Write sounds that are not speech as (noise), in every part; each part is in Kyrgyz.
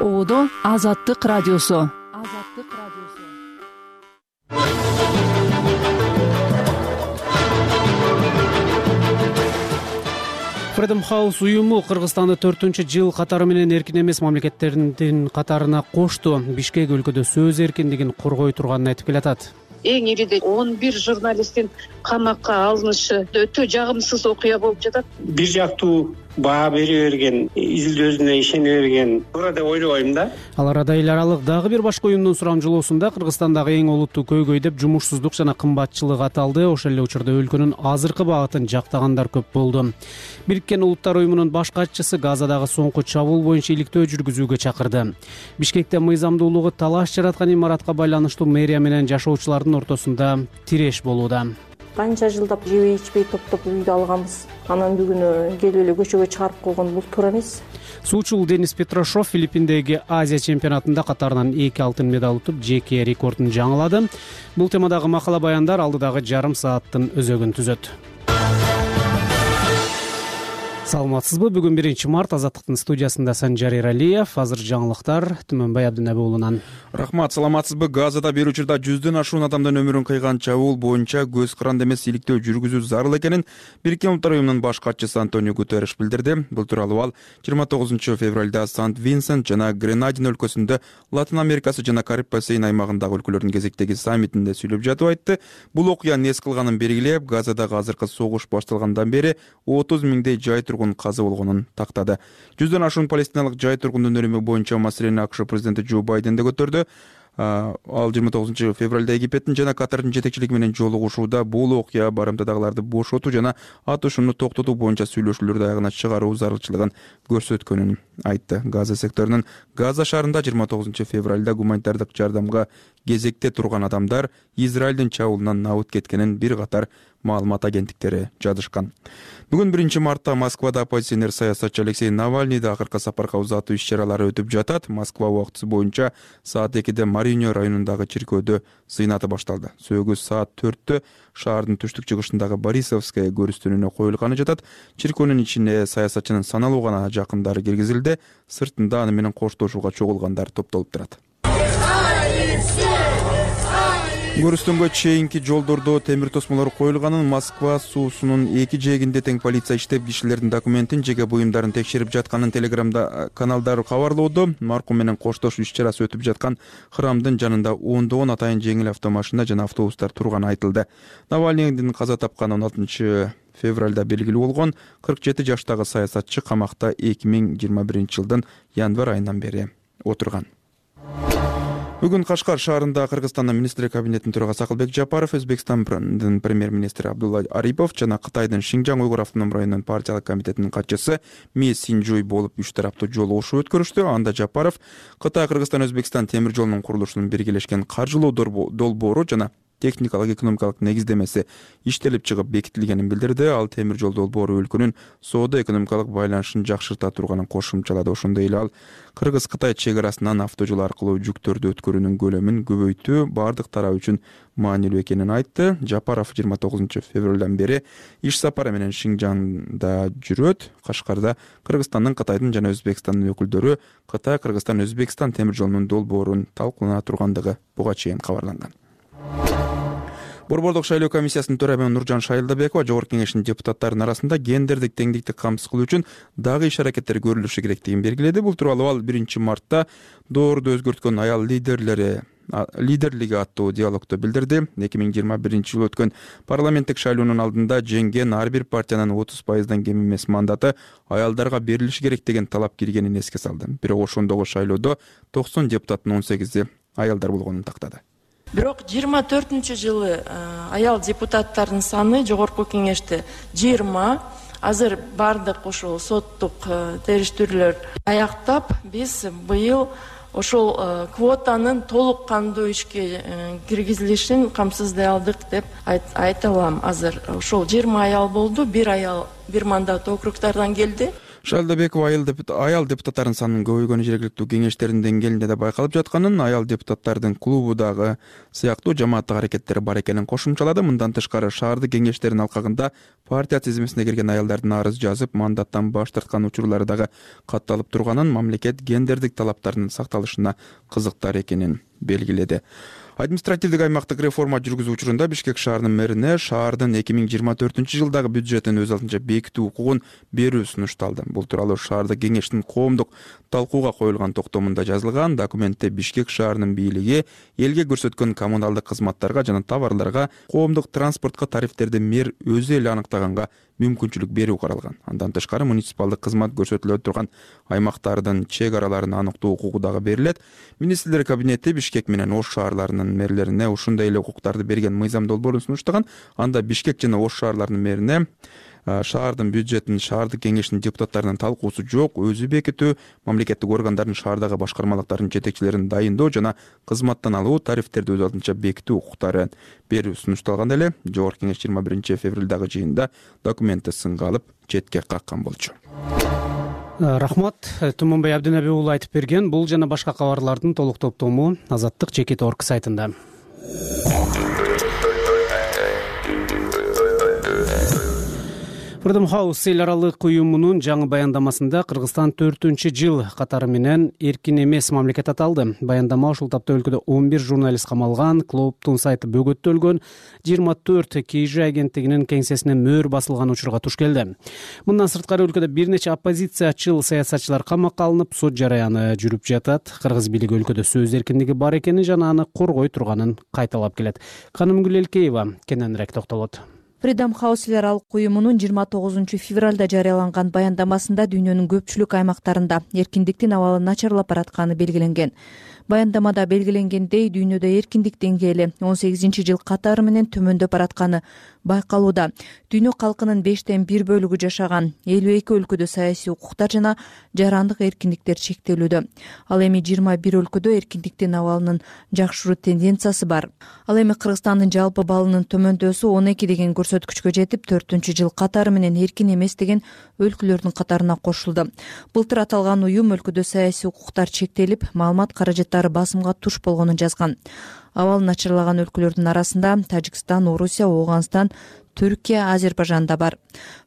ободо азаттык радиосу азаттык радиосу. Фредом хаус уюму кыргызстанды төртүнчү жыл катары менен эркин эмес мамлекеттердин катарына кошту бишкек өлкөдө сөз эркиндигин коргой турганын айтып келатат эң ириде он бир журналисттин камакка алынышы өтө жагымсыз окуя болуп жатат. Бир жактуу баа бере берген изилдөөсүнө ишене берген. Туура деп ойлобойм да. Ал арада эл аралык дагы бир башка уюмдун сурамжылоосунда кыргызстандагы эң олуттуу көйгөй деп жумушсуздук жана кымбатчылык аталды. Ошол эле учурда өлкөнүн азыркы багытын жактагандар көп болду. Бириккен улуттар уюмунун баш катчысы газадагы соңку чабуул боюнча иликтөө жүргүзүүгө чакырды. Бишкекте мыйзамдуулугу талаш жараткан имаратка байланыштуу мэрия менен жашоочулардын ортосунда тиреш болууда. Канча жылдап жебей ичпей топтоп үйдү алганбыз. Анан бир күнү келип эле көчөгө чыгарып койгон бул туура эмес. Суучул денис петрошов филиппиндеги азия чемпионатында катарынан эки алтын медаль утуп жеке рекордун жаңылады. Бул темадагы макала баяндар алдыдагы жарым сааттын өзөгүн түзөт саламатсызбы? Бүгүн биринчи март азаттыктын студиясында санжар эралиев азыр жаңылыктар түмөнбай абдинеби уулунан рахмат саламатсызбы? Газада бир учурда жүздөн ашуун адамдын өмүрүн кыйган чабуул боюнча көз каранды эмес иликтөө жүргүзүү зарыл экенин бириккен улуттар уюмунун баш катчысы антонио гутерриш билдирди. Бул тууралуу ал жыйырма тогузунчу февралда сант винсент жана гренадин өлкөсүндө латын америкасы жана кариб бассейн аймагындагы өлкөлөрдүн кезектеги саммитинде сүйлөп жатып айтты. Бул окуянын эс кылганын белгилеп газадагы азыркы согуш башталгандан бери отуз миңдей жай тургун каза болгонун тактады. Жүздөн ашуун палестиналык жай тургундун өлүмү боюнча маселени акш президенти джо байден да көтөрдү. Ал жыйырма тогузунчу февралда египеттин жана катардын жетекчилиги менен жолугушууда бул окуя барымтадагыларды бошотуу жана атышууну токтотуу боюнча сүйлөшүүлөрдү аягына чыгаруу зарылчылыгын көрсөткөнүн айтты. Газа секторунун газа шаарында жыйырма тогузунчу февралда гуманитардык жардамга кезекте турган адамдар израилдин чабуулунан абыт кеткенин бир катар маалымат агенттиктери жазышкан бүгүн биринчи мартта москвада оппозиционер саясатчы алексей навальныйды акыркы сапарга узатуу иш чаралары өтүп жатат. Москва убактысы боюнча саат экиде мариньо районундагы чиркөөдө сыйнаты башталды. Сөөгү саат төрттө шаардын түштүк чыгышындагы борисовская көрүстүнүнө коюлганы жатат. Чиркөөнүн ичине саясатчынын саналуу гана жакындары киргизилди. Сыртында аны менен коштошууга чогулгандар топтолуп турат көрүстөнгө чейинки жолдордо темир тосмолор коюлганын москва суусунун эки жээгинде тең полиция иштеп кишилердин документин жеке буюмдарын текшерип жатканын телеграмда э, каналдар кабарлоодо маркум менен коштошуу иш чарасы өтүп жаткан храмдын жанында ондогон атайын жеңил автомашина жана автобустар турганы айтылды. Навальныйдин каза тапканы он алтынчы февралда белгилүү болгон кырк жети жаштагы саясатчы камакта эки миң жыйырма биринчи жылдын январь айынан бери отурган бүгүн кашкар шаарында кыргызстандын министрлер кабинетинин төрагасы акылбек жапаров өзбекстандын премьер министри абдулла арипов жана кытайдын шинжаң уйгур автоном районунун партиялык комитетинин катчысы ме синжуй болуп үч тараптуу жолугушуу өткөрүштү. Анда жапаров кытай кыргызстан өзбекстан темир жолунун курулушунун биргелешкен каржылоо долбоору жана техникалык экономикалык негиздемеси иштелип чыгып бекитилгенин билдирди. Ал темир жол долбоору өлкөнүн соода экономикалык байланышын жакшырта турганын кошумчалады ошондой эле. Ал кыргыз кытай чек арасынан авто жол аркылуу жүктөрдү өткөрүүнүн көлөмүн көбөйтүү баардык тарап үчүн маанилүү экенин айтты. Жапаров жыйырма тогузунчу февралдан бери иш сапары менен шинжаңда жүрөт. Кашкарда кыргызстандын кытайдын жана өзбекстандын өкүлдөрү кытай кыргызстан өзбекстан темир жолунун долбоорун талкуулана тургандыгы буга чейин кабарланган борбордук шайлоо комиссиясынын төрайымы нуржан шайылдабекова жогорку кеңештин депутаттарынын арасында гендердик теңдикти камсыз кылуу үчүн дагы иш аракеттер көрүлүшү керектигин белгиледи. Бул тууралуу ал биринчи мартта доорду өзгөрткөн аял лидерлери лидерлиги аттуу диалогдо билдирди. эки миң жыйырма биринчи жылы өткөн парламенттик шайлоонун алдында жеңген ар бир партиянын отуз пайыздан кем эмес мандаты аялдарга берилиши керек деген талап киргенин эске салды. Бирок ошондогу шайлоодо токсон депутаттын он сегизи аялдар болгонун тактады бирок жыйырма төртүнчү жылы э, аял депутаттардын саны жогорку кеңеште жыйырма. Азыр баардык ушул соттук э, териштирүүлөр аяктап биз быйыл ошол э, квотанын толук кандуу ишке киргизилишин камсыздай алдык деп айта алам. Азыр ошол жыйырма аял болду бир аял бир мандат округдардан келди шайлдабекова аял депутаттардын санынын көбөйгөнү жергиликтүү кеңештердин деңгээлинде да байкалып жатканын аял депутаттардын клубу дагы сыяктуу жамааттык аракеттери бар экенин кошумчалады. Мындан тышкары шаардык кеңештердин алкагында партия тизмесине кирген аялдардын арыз жазып мандаттан баш тарткан учурлары дагы катталып турганын мамлекет гендердик талаптардын сакталышына кызыктар экенин белгиледи административдик аймактык реформа жүргүзүү учурунда бишкек шаарынын мэрине шаардын эки миң жыйырма төртүнчү жылдагы бюджетин өз алдынча бекитүү укугун берүү сунушталды. Бул тууралуу шаардык кеңештин коомдук талкууга коюлган токтомунда жазылган документте бишкек шаарынын бийлиги элге көрсөткөн коммуналдык кызматтарга жана товарларга коомдук транспортко тарифтерди мэр өзү эле аныктаганга мүмкүнчүлүк берүү каралган. Андан тышкары муниципалдык кызмат көрсөтүлө турган аймактардын чек араларын аныктоо укугу дагы берилет. Министрлер кабинети бишкек менен ош шаарларынын мэрлерине ушундай эле укуктарды берген мыйзам долбоорун сунуштаган анда бишкек жана ош шаарларынын мэрине шаардын бюджетин шаардык кеңештин депутаттарынын талкуусу жок. Өзү бекитүү мамлекеттик органдардын шаардагы башкармалыктардын жетекчилерин дайындоо жана кызматтан алуу тарифтерди өз алдынча бекитүү укуктарын берүү сунушталганда эле жогорку кеңеш жыйырма биринчи февралдагы жыйында документти сынга алып четке каккан болчу. Рахмат. Туманбай абдинаби уулу айтып берген бул жана башка кабарлардын толук топтому азаттык жекит орг сайтында house эл аралык уюмунун жаңы баяндамасында кыргызстан төртүнчү жыл катары менен эркин эмес мамлекет аталды. Баяндама ушул тапта өлкөдө он бир журналист камалган клубтун сайты бөгөттөлгөн жыйырма төрт kg агенттигинин кеңсесине мөөр басылган учурга туш келди. Мындан сырткары өлкөдө бир нече оппозициячыл саясатчылар камакка алынып сот жараяны жүрүп жатат. Кыргыз бийлиги өлкөдө сөз эркиндиги бар экенин жана аны коргой турганын кайталап келет. Канымгүл элкеева кененирээк токтолот freedom house эл аралык уюмунун жыйырма тогузунчу февралда жарыяланган баяндамасында дүйнөнүн көпчүлүк аймактарында эркиндиктин абалы начарлап баратканы белгиленген. Баяндамада белгиленгендей дүйнөдө эркиндик деңгээли он сегизинчи жыл катары менен төмөндөп баратканы байкалууда. Дүйнө калкынын бештен бир бөлүгү жашаган элүү эки өлкөдө саясий укуктар жана жарандык эркиндиктер чектелүүдө. Ал эми жыйырма бир өлкөдө эркиндиктин абалынын жакшыруу тенденциясы бар. Ал эми кыргызстандын жалпы баллынын төмөндөсү он эки деген көрсөткүчкө жетип төртүнчү жыл катары менен эркин эмес деген өлкөлөрдүн катарына кошулду. Былтыр аталган уюм өлкөдө саясий укуктар чектелип маалымат каражаттары басымга туш болгонун жазган абалы начарлаган өлкөлөрдүн арасында тажикстан орусия ооганстан түркия азербайжан да бар.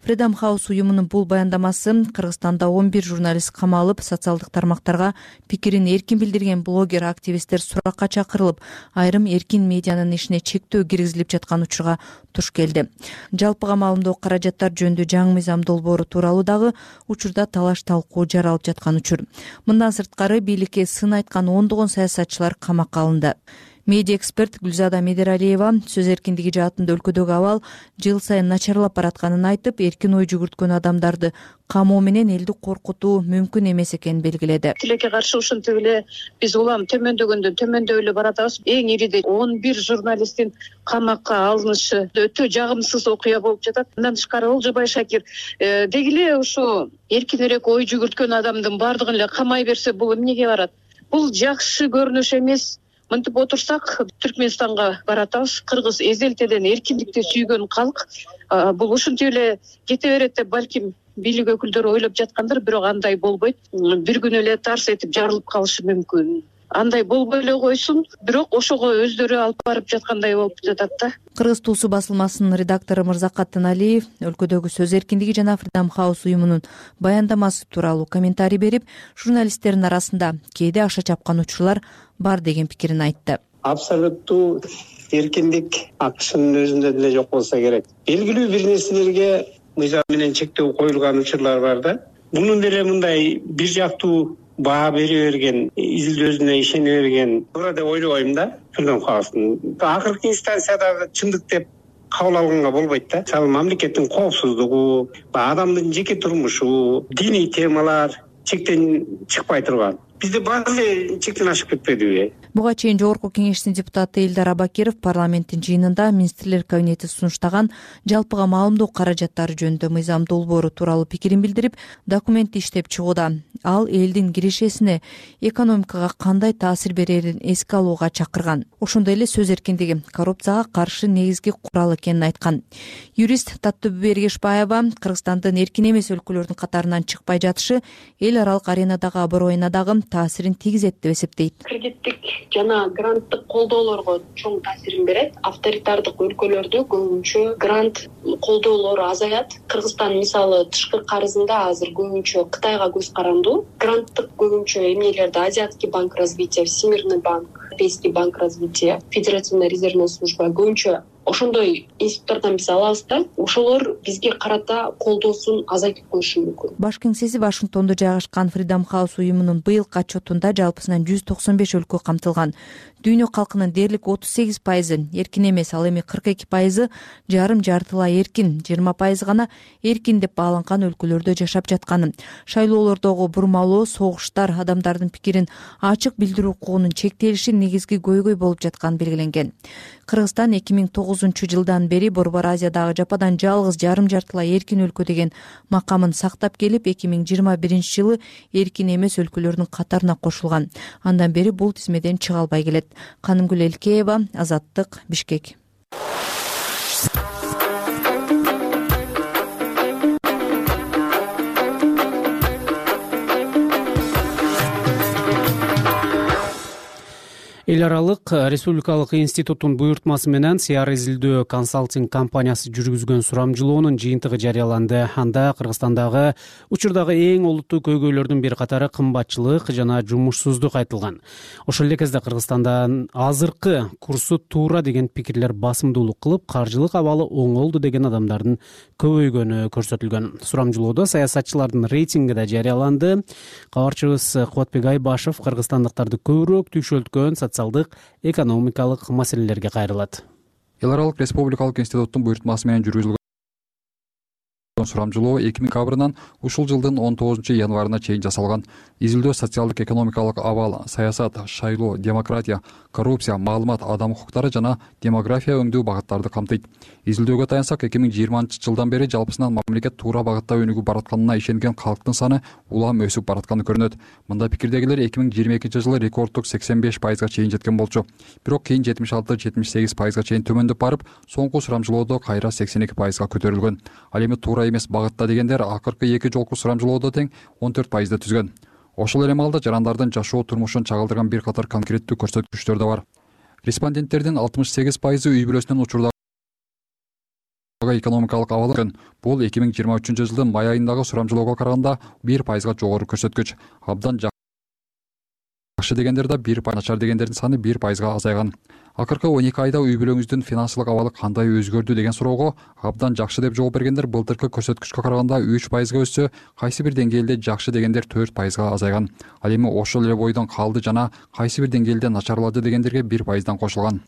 Freedom house уюмунун бул баяндамасы кыргызстанда он бир журналист камалып социалдык тармактарга пикирин эркин билдирген блогер активисттер суракка чакырылып айрым эркин медианын ишине чектөө киргизилип жаткан учурга туш келди. Жалпыга маалымдоо каражаттар жөнүндө жаңы мыйзам долбоору тууралуу дагы учурда талаш талкуу жаралып жаткан учур. Мындан сырткары бийликке сын айткан ондогон саясатчылар камакка алынды медиа эксперт гүлзада медералиева сөз эркиндиги жаатында өлкөдөгү абал жыл сайын начарлап баратканын айтып эркин ой жүгүрткөн адамдарды камоо менен элди коркутуу мүмкүн эмес экенин белгиледи. Тилекке каршы ушинтип эле биз улам төмөндөгөндөн төмөндөп эле баратабыз эң ириде он бир журналисттин камакка алынышы өтө жагымсыз окуя болуп жатат. Мындан тышкары олжобай шакир э, деги эле ушу эркинирээк ой жүгүрткөн адамдын баардыгын эле камай берсе бул эмнеге барат? Бул жакшы көрүнүш эмес мынтип отурсак түркмөнстанга баратабыз. Кыргыз эзелтеден эркиндикти сүйгөн калк бул ушинтип эле кете берет деп балким бийлик өкүлдөрү ойлоп жаткандыр бирок андай болбойт. Бир күнү эле тарс этип жарылып калышы мүмкүн андай болбой эле койсун. Бирок ошого өздөрү алып барып жаткандай болуп жатат да. Кыргыз туусу басылмасынын редактору мырзакат тыналиев өлкөдөгү сөз эркиндиги жана freedom house уюмунун баяндамасы тууралуу комментарий берип журналисттердин арасында кээде аша чапкан учурлар бар деген пикирин айтты. Абсолюттуу эркиндик акшнын өзүндө деле жок болсо керек. Белгилүү бир нерселерге мыйзам менен чектөө коюлган учурлар бар да. Мунун деле мындай бир жактуу баа бере берген изилдөөсүнө ишене берген. Туура деп ойлобойм да акыркы инстанцияда чындык деп кабыл алганга болбойт да. Мисалы мамлекеттин коопсуздугу адамдын жеке турмушу диний темалар чектен чыкпай турган. Бизде баары эле чектен ашып кетпедиби буга чейин жогорку кеңештин депутаты элдар абакиров парламенттин жыйынында министрлер кабинети сунуштаган жалпыга маалымдоо каражаттары жөнүндө мыйзам долбоору тууралуу пикирин билдирип документти иштеп чыгууда. Ал элдин кирешесине экономикага кандай таасир берерин эске алууга чакырган. Ошондой эле сөз эркиндиги коррупцияга каршы негизги курал экенин айткан. Юрист таттыбү эргешбаева кыргызстандын эркин эмес өлкөлөрдүн катарынан чыкпай жатышы эл аралык аренадагы аброюна дагы таасирин тийгизет деп эсептейт. Кредиттик жана гранттык колдоолорго чоң таасирин берет. Авторитардык өлкөлөрдө көбүнчө грант колдоолор азаят. Кыргызстан мисалы тышкы карызында азыр көбүнчө кытайга көз карандуу. Гранттык көбүнчө эмнелерди азиатский банк развития всемирный банк европейский банк развития федеративная резервная служба көбүнчө ошондой институттардан биз алабыз да ошолор бизге карата колдоосун азайтып коюшу мүмкүн. Баш кеңсеси вашингтондо жайгашкан фридом хаус уюмунун быйылкы отчетунда жалпысынан жүз токсон беш өлкө камтылган дүйнө калкынын дээрлик отуз сегиз пайызы эркин эмес ал эми кырк эки пайызы жарым жартылай эркин жыйырма пайызы гана эркин деп бааланган өлкөлөрдө жашап жатканын шайлоолордогу бурмалоо согуштар адамдардын пикирин ачык билдирүү укугунун чектелиши негизги көйгөй болуп жатканы белгиленген. Кыргызстан эки миң тогузунчу жылдан бери борбор азиядагы жападан жалгыз жарым жартылай эркин өлкө деген макамын сактап келип эки миң жыйырма биринчи жылы эркин эмес өлкөлөрдүн катарына кошулган. Андан бери бул тизмеден чыга албай келет канымгүл элкеева азаттык бишкек эл аралык э, республикалык институттун буйртмасы менен сиар изилдөө консалтинг компаниясы жүргүзгөн сурамжылоонун жыйынтыгы жарыяланды. Анда кыргызстандагы учурдагы эң олуттуу көйгөйлөрдүн бир катары кымбатчылык жана жумушсуздук айтылган. Ошол эле кезде кыргызстандан азыркы курсу туура деген пикирлер басымдуулук кылып каржылык абалы оңолду деген адамдардын көбөйгөнү көрсөтүлгөн. Сурамжылоодо саясатчылардын рейтинги да жарыяланды. Кабарчыбыз кубатбек айбашев кыргызстандыктарды көбүрөөк түйшөлткөн социалдык экономикалык маселелерге кайрылат. Эл аралык республикалык институттун буйртмасы менен жүргүзүлгөн сурамжылоо эки миң декабрынан ушул жылдын он тогузунчу январына чейин жасалган. Изилдөө социалдык экономикалык абал саясат шайлоо демократия коррупция маалымат адам укуктары жана демография өңдүү багыттарды камтыйт. Изилдөөгө таянсак эки миң жыйырманчы жылдан бери жалпысынан мамлекет туура багытта өнүгүп баратканына ишенген калктын саны улам өсүп баратканы көрүнөт. Мындай пикирдегилер эки миң жыйырма экинчи жылы рекорддук сексен беш пайызга чейин жеткен болчу. Бирок кийин жетимиш алты жетимиш сегиз пайызга чейин төмөндөп барып соңку сурамжылоодо кайра сексен эки пайызга көтөрүлгөн. Ал эми туура эмес багытта дегендер акыркы эки жолку сурамжылоодо тең он төрт пайызды түзгөн ошол эле маалда жарандардын жашоо турмушун чагылдырган бир катар конкреттүү көрсөткүчтөр да бар респонденттердин алтымыш сегиз пайызы үй бүлөсүнүн учурдагы экономикалык абалы бул эки миң жыйырма үчүнчү жылдын май айындагы сурамжылоого караганда бир пайызга жогору көрсөткүч абдан жакшы дегендер да бир начар дегендердин саны бир пайызга азайган акыркы он эки айда үй бүлөңүздүн финансылык абалы кандай өзгөрдү деген суроого абдан жакшы деп жооп бергендер былтыркы көрсөткүчкө караганда үч пайызга өссө кайсы бир деңгээлде жакшы дегендер төрт пайызга азайган. Ал эми ошол эле бойдон калды жана кайсы бир деңгээлде начарлады дегендерге бир пайыздан кошулган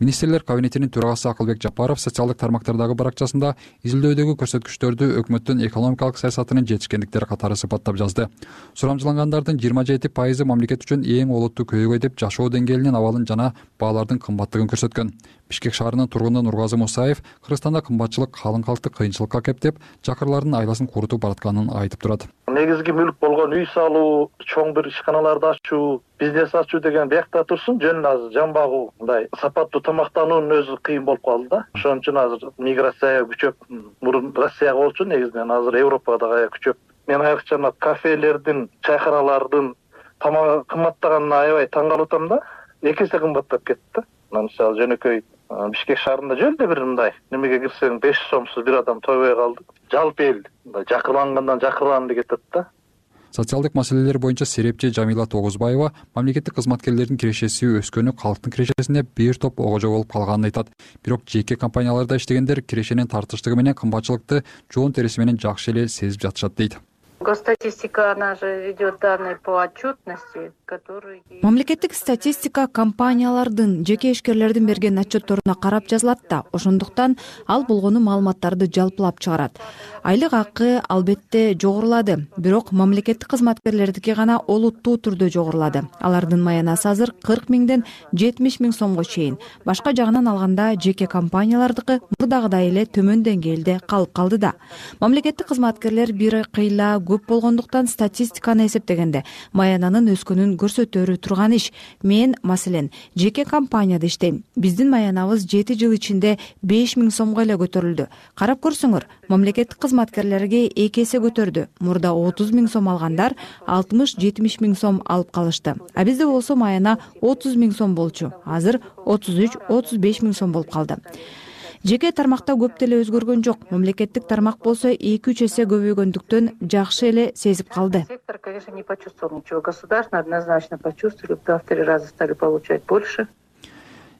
министрлер кабинетинин төрагасы акылбек жапаров социалдык тармактардагы баракчасында изилдөөдөгү көрсөткүчтөрдү өкмөттүн экономикалык саясатынын жетишкендиктери катары сыпаттап жазды. Сурамжылангандардын жыйырма жети пайызы мамлекет үчүн эң олуттуу көйгөй деп жашоо деңгээлинин абалын жана баалардын кымбаттыгын көрсөткөн. Бишкек шаарынын тургуну нургазы мусаев кыргызстанда кымбатчылык калың калкты кыйынчылыкка кептеп жакырлардын айласын курутуп баратканын айтып турат негизги мүлк болгон үй салуу чоң бир ишканаларды ачуу бизнес ачуу деген биякта турсун. Жөн азыр жан багуу мындай сапаттуу тамактануунун өзү кыйын болуп калды да. Ошон үчүн азыр миграция күчөп мурун россияга болчу негизинен. Азыр европада дагы аябай күчөп мен айрыкча мына кафелердин чайкаралардын тамагы кымбаттаганына аябай таң калып атам да эки эсе кымбаттап кетти да. Мына мисалы жөнөкөй бишкек шаарында жөн эле бир мындай. Немеге кирсең беш сомсуз бир адам тойбой калды. Жалпы эл мындай жакырлангандан жакырланды деп атат да. Социалдык маселелер боюнча серепчи жамила тогузбаева мамлекеттик кызматкерлердин кирешеси өскөнү калктын кирешесине бир топ огожо болуп калганын айтат. Бирок жеке компанияларда иштегендер кирешенин тартыштыгы менен кымбатчылыкты жоон териси менен жакшы эле сезип жатышат дейт госстатистика она же ведет данные по отчетности которые мамлекеттик статистика компаниялардын жеке ишкерлердин берген отчетторуна карап жазылат да ошондуктан ал болгону маалыматтарды жалпылап чыгарат. Айлык акы албетте жогорулады бирок мамлекеттик кызматкерлердики гана олуттуу түрдө жогорулады. Алардын маянасы азыр кырк миңден жетимиш миң сомго чейин. Башка жагынан алганда жеке компаниялардыкы мурдагыдай эле төмөн деңгээлде калып калды да. Мамлекеттик кызматкерлер бир кыйла көп болгондуктан статистиканы эсептегенде маянанын өскөнүн көрсөтөрү турган иш. Мен маселен жеке компанияда иштейм. Биздин маянабыз жети жыл ичинде беш миң сомго эле көтөрүлдү. Карап көрсөңөр мамлекеттик кызматкерлерге эки эсе көтөрдү. Мурда отуз миң сом алгандар алтымыш жетимиш миң сом алып калышты. А бизде болсо маяна отуз миң сом болчу. Азыр отуз үч отуз беш миң сом болуп калды жеке тармакта көп деле өзгөргөн жок. Мамлекеттик тармак болсо эки үч эсе көбөйгөндүктөн жакшы эле сезип калды. Сектор конечно не почувствовал ничего. Государственный однозначно почувствовали два в три раза стали получать больше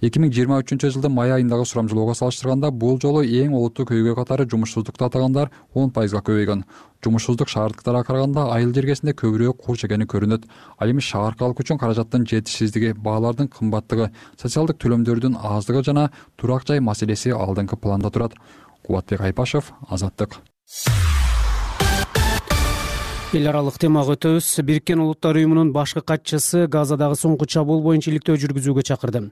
эки миң жыйырма үчүнчү жылдын май айындагы сурамжылоого салыштырганда бул жолу эң олуттуу көйгөй катары жумушсуздукта атагандар он пайызга көбөйгөн. Жумушсуздук шаардыктарга караганда айыл жергесинде көбүрөөк кууч экени көрүнөт. Ал эми шааркалык үчүн каражаттын жетишсиздиги баалардын кымбаттыгы социалдык төлөмдөрдүн аздыгы жана турак жай маселеси алдыңкы планда турат. Кубатбек айпашев азаттык эл аралык темага өтөбүз бириккен улуттар уюмунун башкы катчысы газадагы соңку чабуул боюнча иликтөө жүргүзүүгө чакырды.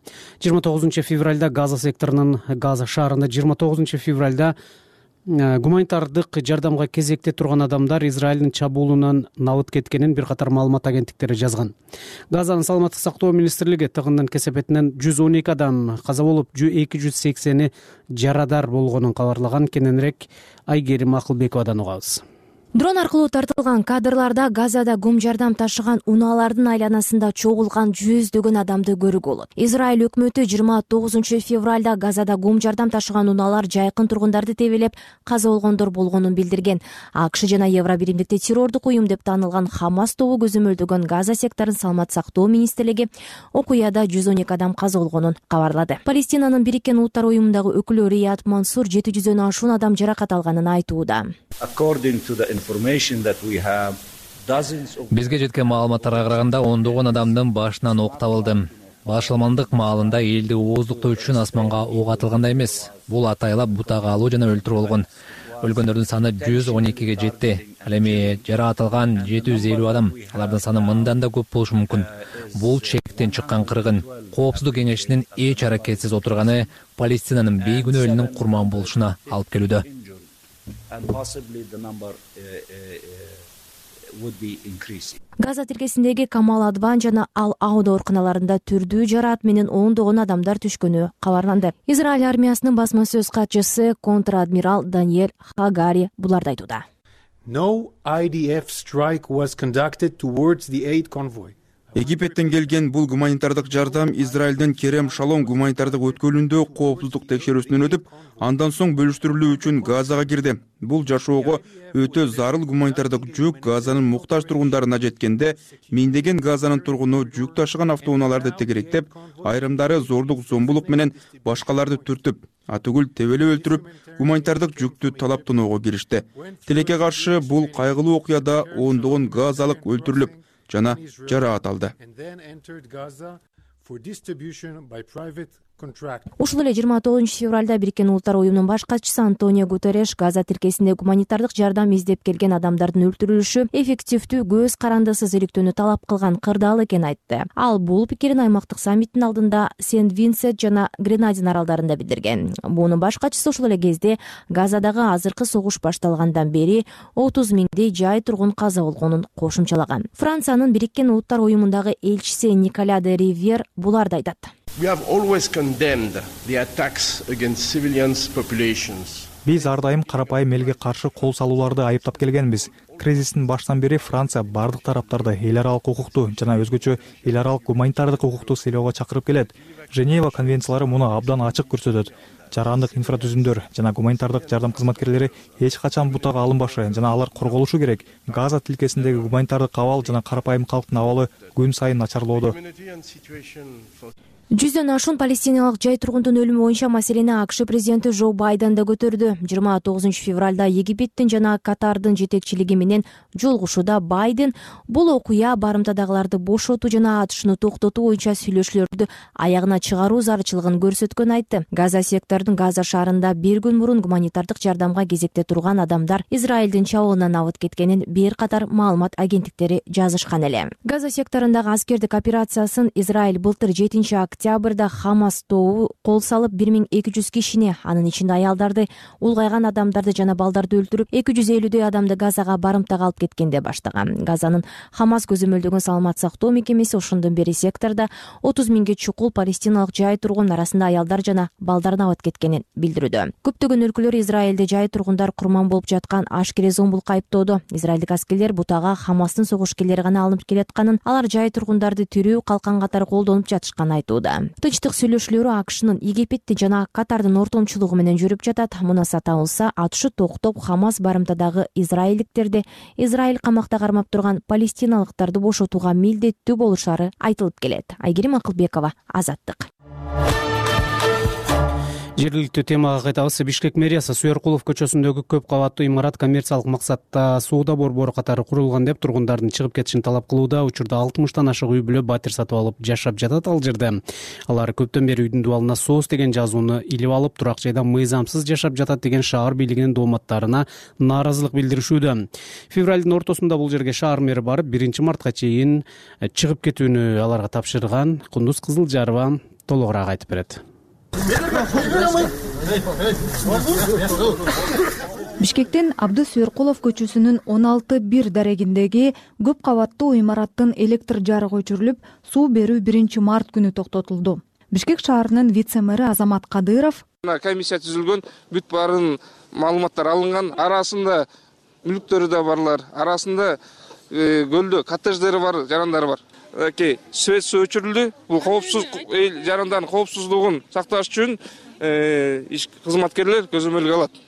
Жыйырма тогузунчу февралда газа секторунун газа шаарында жыйырма тогузунчу февралда э, гуманитардык жардамга кезекте турган адамдар израилдин чабуулунан набыт кеткенин бир катар маалымат агенттиктери жазган. Газанын саламаттык сактоо министрлиги тыгындын кесепетинен жүз он эки адам каза болуп эки жүз сексени жарадар болгонун кабарлаган кененирээк айгерим акылбековадан угабыз дрон аркылуу тартылган кадрларда газада гум жардам ташыган унаалардын айланасында чогулган жүздөгөн адамды көрүүгө болот. Израиль өкмөтү жыйырма тогузунчу февралда газада гум жардам ташыган унаалар жайкын тургундарды тебелеп каза болгондор болгонун билдирген. Акш жана евро биримдикти террордук уюм деп таанылган хамас тобу көзөмөлдөгөн газа секторун саламаттык сактоо министрлиги окуяда жүз он эки адам каза болгонун кабарлады. Палестинанын бириккен улуттар уюмундагы өкүлү рият мансур жети жүздөн ашуун адам жаракат алганын айтууда бизге жеткен маалыматтарга караганда ондогон адамдын башынан ок табылды башаламандык маалында элди ооздуктоо үчүн асманга ок атылгандай эмес. Бул атайлап бутак алуу жана өлтүрүү болгон. Өлгөндөрдүн саны жүз он экиге жетти. Ал эми жарааталган жети жүз элүү адам. Алардын саны мындан да көп болушу мүмкүн. Бул чектен чыккан кыргын. Коопсуздук кеңешинин эч аракетсиз отурганы палестинанын бейгүнөө элинин курман болушуна алып келүүдө газа тилкесиндеги камал адван жана ал ауда ооруканаларында түрдүү жараат менен ондогон адамдар түшкөнү кабарланды. Израиль армиясынын басма сөз катчысы контр адмирал даниэль хагари буларды айтууда египеттен келген бул гуманитардык жардам израилдин керем шалом гуманитардык өткөлүндө коопсуздук текшерүүсүнөн өтүп андан соң бөлүштүрүлүү үчүн газага кирди. Бул жашоого өтө зарыл гуманитардык жүк газанын муктаж тургундарына жеткенде миңдеген газанын тургуну жүк ташыган автоунааларды тегеректеп айрымдары зордук зомбулук менен башкаларды түртүп атүгүл тебелеп өлтүрүп гуманитардык жүктү талап тоноого киришти. Тилекке каршы бул кайгылуу окуяда ондогон газалык өлтүрүлүп жана жараат алды ушул эле жыйырма тогузунчу февралда бириккен улуттар уюмунун баш катчысы антонио гутереш газа тилкесинде гуманитардык жардам издеп келген адамдардын өлтүрүлүшү эффективдүү көз карандысыз иликтөөнү талап кылган кырдаал экенин айтты. Ал бул пикирин аймактык саммиттин алдында сент винсент жана гренадин аралдарында билдирген. Мунун баш катчысы ушул эле кезде газадагы азыркы согуш башталгандан бери отуз миңдей жай тургун каза болгонун кошумчалаган. Франциянын бириккен улуттар уюмундагы элчиси николя де ривьер буларды айтат биз ар дайым карапайым элге каршы кол салууларды айыптап келгенбиз. Кризистин башынан бери франция баардык тараптарды эл аралык укукту жана өзгөчө эл аралык гуманитардык укукту сыйлоого чакырып келет. Женева конвенциялары муну абдан ачык көрсөтөт. Жарандык инфратүзүмдөр жана гуманитардык жардам кызматкерлери эч качан бутага алынбашы жана алар корголушу керек. Газа тилкесиндеги гуманитардык абал жана карапайым калктын абалы күн сайын начарлоодо жүздөн ашуун палестиналык жай тургундун өлүмү боюнча маселени акш президенти жо байден да көтөрдү. Жыйырма тогузунчу февралда египеттин жана катардын жетекчилиги менен жолугушууда байден бул окуя барымтадагыларды бошотуу жана атышууну токтотуу боюнча сүйлөшүүлөрдү аягына чыгаруу зарылчылыгын көрсөткөнүн айтты. Газа сектордун газа шаарында бир күн мурун гуманитардык жардамга кезекте турган адамдар израилдин чабуулунан абыт кеткенин бир катар маалымат агенттиктери жазышкан эле. Газа секторундагы аскердик операциясын израиль былтыр жетинчи октябрда хамас тобу кол салып бир миң эки жүз кишини анын ичинде аялдарды улгайган адамдарды жана балдарды өлтүрүп эки жүз элүүдөй адамды газага барымтага алып кеткен деп баштаган. Газанын хамас көзөмөлдөгөн саламат сактоо мекемеси ошондон бери сектордо отуз миңге чукул палестиналык жай тургун арасында аялдар жана балдар абат кеткенин билдирүүдө. Көптөгөн өлкөлөр израилде жай тургундар курман болуп жаткан ашкере зомбулукка айыптоодо израилдик аскерлер бутага хамастын согушкерлери гана алынып келатканын алар жай тургундарды тирүү калкан катары колдонуп жатышканын айтууда тынчтык сүйлөшүүлөрү акшнын египеттин жана катардын ортомчулугу менен жүрүп жатат. Муна сатабылса атышы токтоп хамас барымтадагы израилдиктерди израиль камакта кармап турган палестиналыктарды бошотууга милдеттүү болушары айтылып келет. Айгерим акылбекова азаттык жергиликтүү темага кайтабыз. Бишкек мэриясы суяркулов көчөсүндөгү көп кабаттуу имарат коммерциялык максатта соода борбору катары курулган деп тургундардын чыгып кетишин талап кылууда учурда алтымыштан ашык үй бүлө батир сатып алып жашап жатат ал жерде. Алар көптөн бери үйдүн дубалына соос деген жазууну илип алып турак жайда мыйзамсыз жашап жатат деген шаар бийлигинин дооматтарына нааразылык билдиришүүдө. Февралдын ортосунда бул жерге шаар мэри барып биринчи мартка чейин чыгып кетүүнү аларга тапшырган кундуз кызылжарова толугураак айтып берет бишкектин абды суяркулов көчөсүнүн он алты бир дарегиндеги көп кабаттуу имараттын электр жарыгы өчүрүлүп суу берүү биринчи март күнү токтотулду. Бишкек шаарынын вице мэри азамат кадыров комиссия түзүлгөн бүт баарын маалыматтар алынган арасында мүлктөрү да барлар арасында э, көлдө коттедждери бар жарандар бар мынакей свет суу өчүрүлдү. Бул коопсуз эл жарандардын коопсуздугун сакташ үчүн э, кызматкерлер көзөмөлгө алат.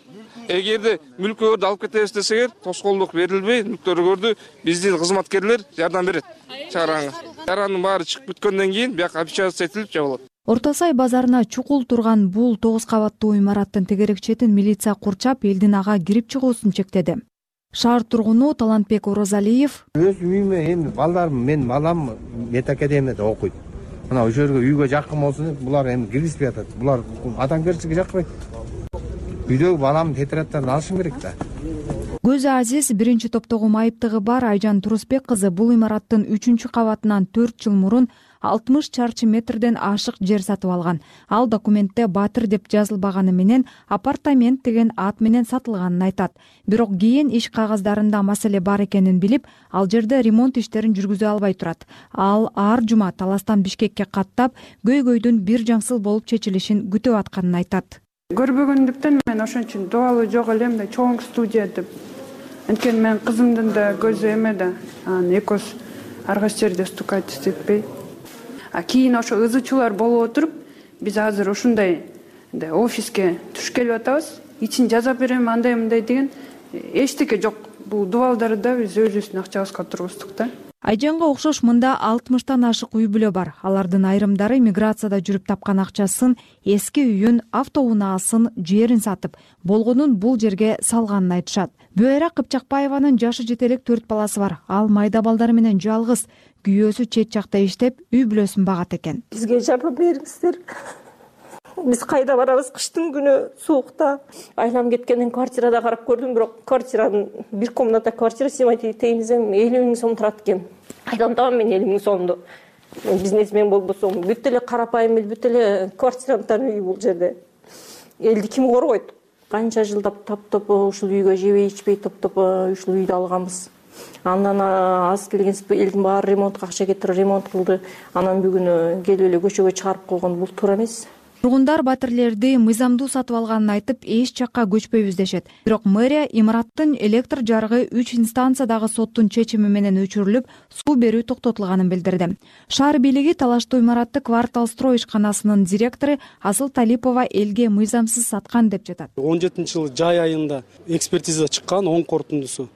Эгерде мүлкүңөрдү алып кетебиз десеңер тоскоолдук берилбей мүлктөрүңөрдү биздин кызматкерлер жардам берет чыгарганга жарандын баары чыгып бүткөндөн кийин бияка опечататься этилип жабылат. Орто сай базарына чукул турган бул тогуз кабаттуу имараттын тегерек четин милиция курчап элдин ага кирип чыгуусун чектеди шаар тургуну талантбек орозалиев. Өз үйүмө эми балдарым менин балам мед академияда окуйт. Мына ошол жерге үйгө жакын болсун деп булар эми киргизбей атат булар адамгерчиликке жакпайт. Үйдөгү баламдын тетрадьдарын алышым керек да. Көзү азиз биринчи топтогу майыптыгы бар айжан турусбек кызы бул имараттын үчүнчү кабатынан төрт жыл мурун алтымыш чарчы метрден ашык жер сатып алган. Ал документте батир деп жазылбаганы менен апартамент деген ат менен сатылганын айтат. Бирок кийин иш кагаздарында маселе бар экенин билип ал жерде ремонт иштерин жүргүзө албай турат. Ал ар жума таластан бишкекке каттап көйгөйдүн бир жаңсыл болуп чечилишин күтүп атканын айтат. Көрбөгөндүктөн мен ошон үчүн дубалы жок эле мындай чоң студия деп анткени менин кызымдын да көзү эме да. Анан экөөбүз ар кайсы жерде стукать истетпей а кийин ошо ызы чуулар болуп отуруп биз азыр ушундай мындай офиске түшүп келип атабыз. Ичин жасап берем андай мындай деген эчтеке жок. Бул дубалдарды да биз өзүбүздүн акчабызга тургуздук да. Айжанга окшош мында алтымыштан ашык үй бүлө бар. Алардын айрымдары миграцияда жүрүп тапкан акчасын эски үйүн автоунаасын жерин сатып болгонун бул жерге салганын айтышат. Бүайра кыпчакбаеванын жашы жете элек төрт баласы бар. Ал майда балдары менен жалгыз күйөөсү чет жакта иштеп үй бүлөсүн багат экен. Бизге жардам бериңиздер. Биз кайда барабыз? Кыштын күнү суукта. Айлам кеткенден квартирада карап көрдүм бирок квартиранын бир комната квартира снимать этейин десем элүү миң сом турат экен. Кайдан табам мен элүү миң сомду. Мен бизнесмен болбосом. Бүт эле карапайым эл бүт эле квартиранттардын үйү бул жерде. Элди ким коргойт? Канча жылдап таптоп ушул үйгө жебей ичпей топтоп ушул үйдү алганбыз андан аз келген элдин баары ремонтко акча кетирип ремонт кылды. Анан бүгүнү келип эле көчөгө чыгарып койгон бул туура эмес. Тургундар батирлерди мыйзамдуу сатып алганын айтып эч жакка көчпөйбүз дешет. Бирок мэрия имараттын электр жарыгы үч инстанциядагы соттун чечими менен өчүрүлүп суу берүү токтотулганын билдирди. Шаар бийлиги талаштуу имаратты квартал строй ишканасынын директору асыл талипова элге мыйзамсыз саткан деп жатат. Он жетинчи жылы жай айында экспертиза чыккан оң корутундусу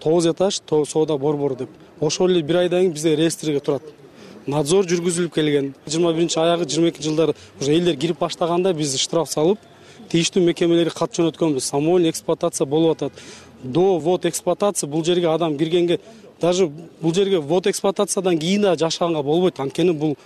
тогуз этаж соода борбору деп. Ошол эле бир айдан кийин бизде реестрге турат. Надзор жүргүзүлүп келген. Жыйырма биринчи аягы жыйырма экинчи жылдары уже элдер кирип баштаганда биз штраф салып тийиштүү мекемелерге кат жөнөткөнбүз. Самовольный эксплуатация болуп атат. До ввод эксплуатация бул жерге адам киргенге даже бул жерге ввод эксплуатациядан кийин дагы жашаганга болбойт. Анткени бул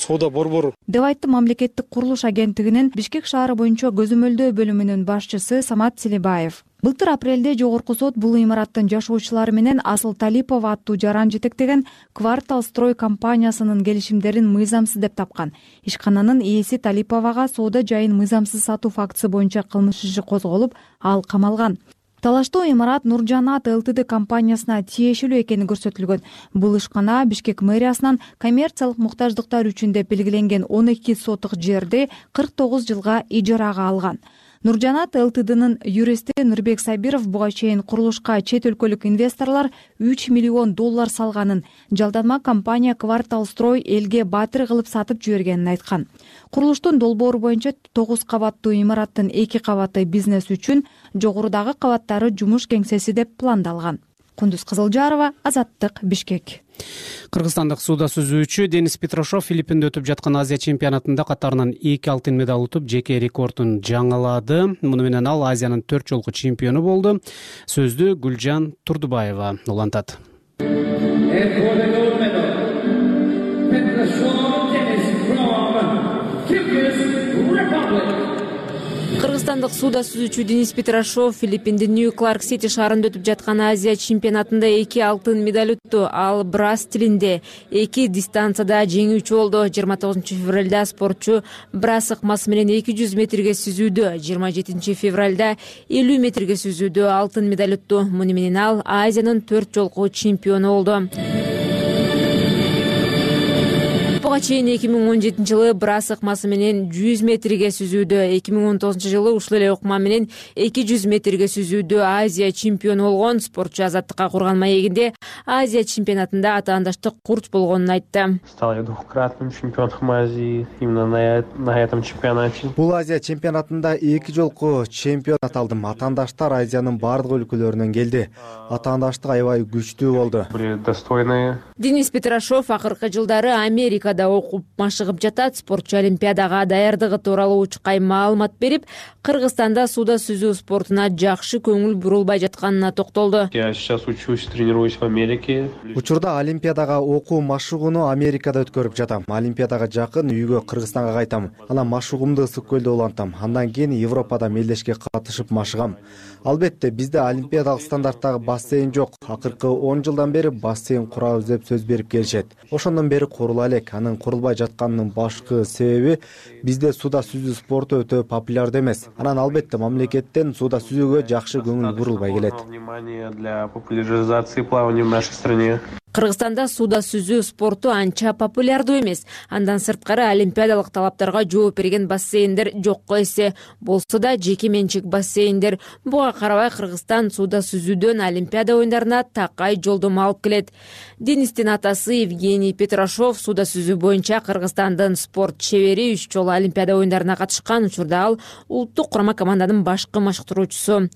соода борбору деп айтты мамлекеттик курулуш агенттигинин бишкек шаары боюнча көзөмөлдөө бөлүмүнүн башчысы самат селибаев былтыр апрелде жогорку сот бул имараттын жашоочулары менен асыл талипова аттуу жаран жетектеген квартал строй компаниясынын келишимдерин мыйзамсыз деп тапкан. Ишкананын ээси талиповага соода жайын мыйзамсыз сатуу фактысы боюнча кылмыш иши козголуп ал камалган. Талаштуу имарат нуржанат лтд компаниясына тиешелүү экени көрсөтүлгөн. Бул ишкана бишкек мэриясынан коммерциялык муктаждыктар үчүн деп белгиленген он эки соток жерди кырк тогуз жылга ижарага алган нуржанат лтднын юристи нурбек сабиров буга чейин курулушка чет өлкөлүк инвесторлор үч миллион доллар салганын жалданма компания квартал строй элге баатыр кылып сатып жибергенин айткан. Курулуштун долбоору боюнча тогуз кабаттуу имараттын эки кабаты бизнес үчүн жогорудагы кабаттары жумуш кеңсеси деп пландалган кундуз кызылжарова азаттык бишкек. Кыргызстандык сууда сүзүүчү денис петрошов филиппинде өтүп жаткан азия чемпионатында катарынан эки алтын медаль утуп жеке рекордун жаңылады. Муну менен ал азиянын төрт жолку чемпиону болду. Сөздү гүлжан турдубаева улантат кыргызстандык сууда сүзүүчү денис петрошов филиппиндин нью кларк сити шаарында өтүп жаткан азия чемпионатында эки алтын медаль утту ал брас стилинде эки дистанцияда жеңүүчү болду. Жыйырма тогузунчу февралда спортчу брас ыкмасы менен эки жүз метрге сүзүүдө. Жыйырма жетинчи февралда элүү метрге сүзүүдө алтын медаль утту муну менен ал азиянын төрт жолку чемпиону болду буга чейин эки миң он жетинчи жылы брас ыкмасы менен жүз метрге сүзүүдө. эки миң он тогузунчу жылы ушул эле ыкма менен эки жүз метрге сүзүүдө азия чемпиону болгон спортчу азаттыкка курган маегинде азия чемпионатында атаандаштык курч болгонун айтты. Стал я двукратным чемпионом азии именно на этом чемпионате. Бул азия чемпионатында эки жолку чемпион аталдым. Атаандаштар азиянын баардык өлкөлөрүнөн келди. Атаандаштык аябай күчтүү болду. Были достойные. Денис петрошов акыркы жылдары америкада окуп машыгып жатат спортчу олимпиадага даярдыгы тууралуу учкай маалымат берип кыргызстанда сууда сүзүү спортуна жакшы көңүл бурулбай жатканына токтолду. Я сейчас учусь тренируюсь в америке. Учурда олимпиадага окуу машыгууну америкада өткөрүп жатам. Олимпиадага жакын үйгө кыргызстанга кайтам. Анан машыгуумду ысык көлдө улантам. Андан кийин европада мелдешке катышып машыгам. Албетте бизде олимпиадалык стандарттагы бассейн жок. Акыркы он жылдан бери бассейн курабыз деп сөз берип келишет. Ошондон бери курула элек анын курулбай жатканынын башкы себеби бизде сууда сүзүү спорту өтө популярдуу эмес. Анан албетте мамлекеттен сууда сүзүүгө жакшы көңүл бурулбай келет. Внимание для популяризации плавания в нашей стране кыргызстанда сууда сүзүү спорту анча популярдуу эмес. Андан сырткары олимпиадалык талаптарга жооп берген бассейндер жокко эсе. Болсо да жеке менчик бассейндер. Буга карабай кыргызстан сууда сүзүүдөн олимпиада оюндарына такай жолдомо алып келет. Денистин атасы евгений петрошов сууда сүзүү боюнча кыргызстандын спорт чебери үч жолу олимпиада оюндарына катышкан учурда ал улуттук курама команданын башкы машыктыруучусу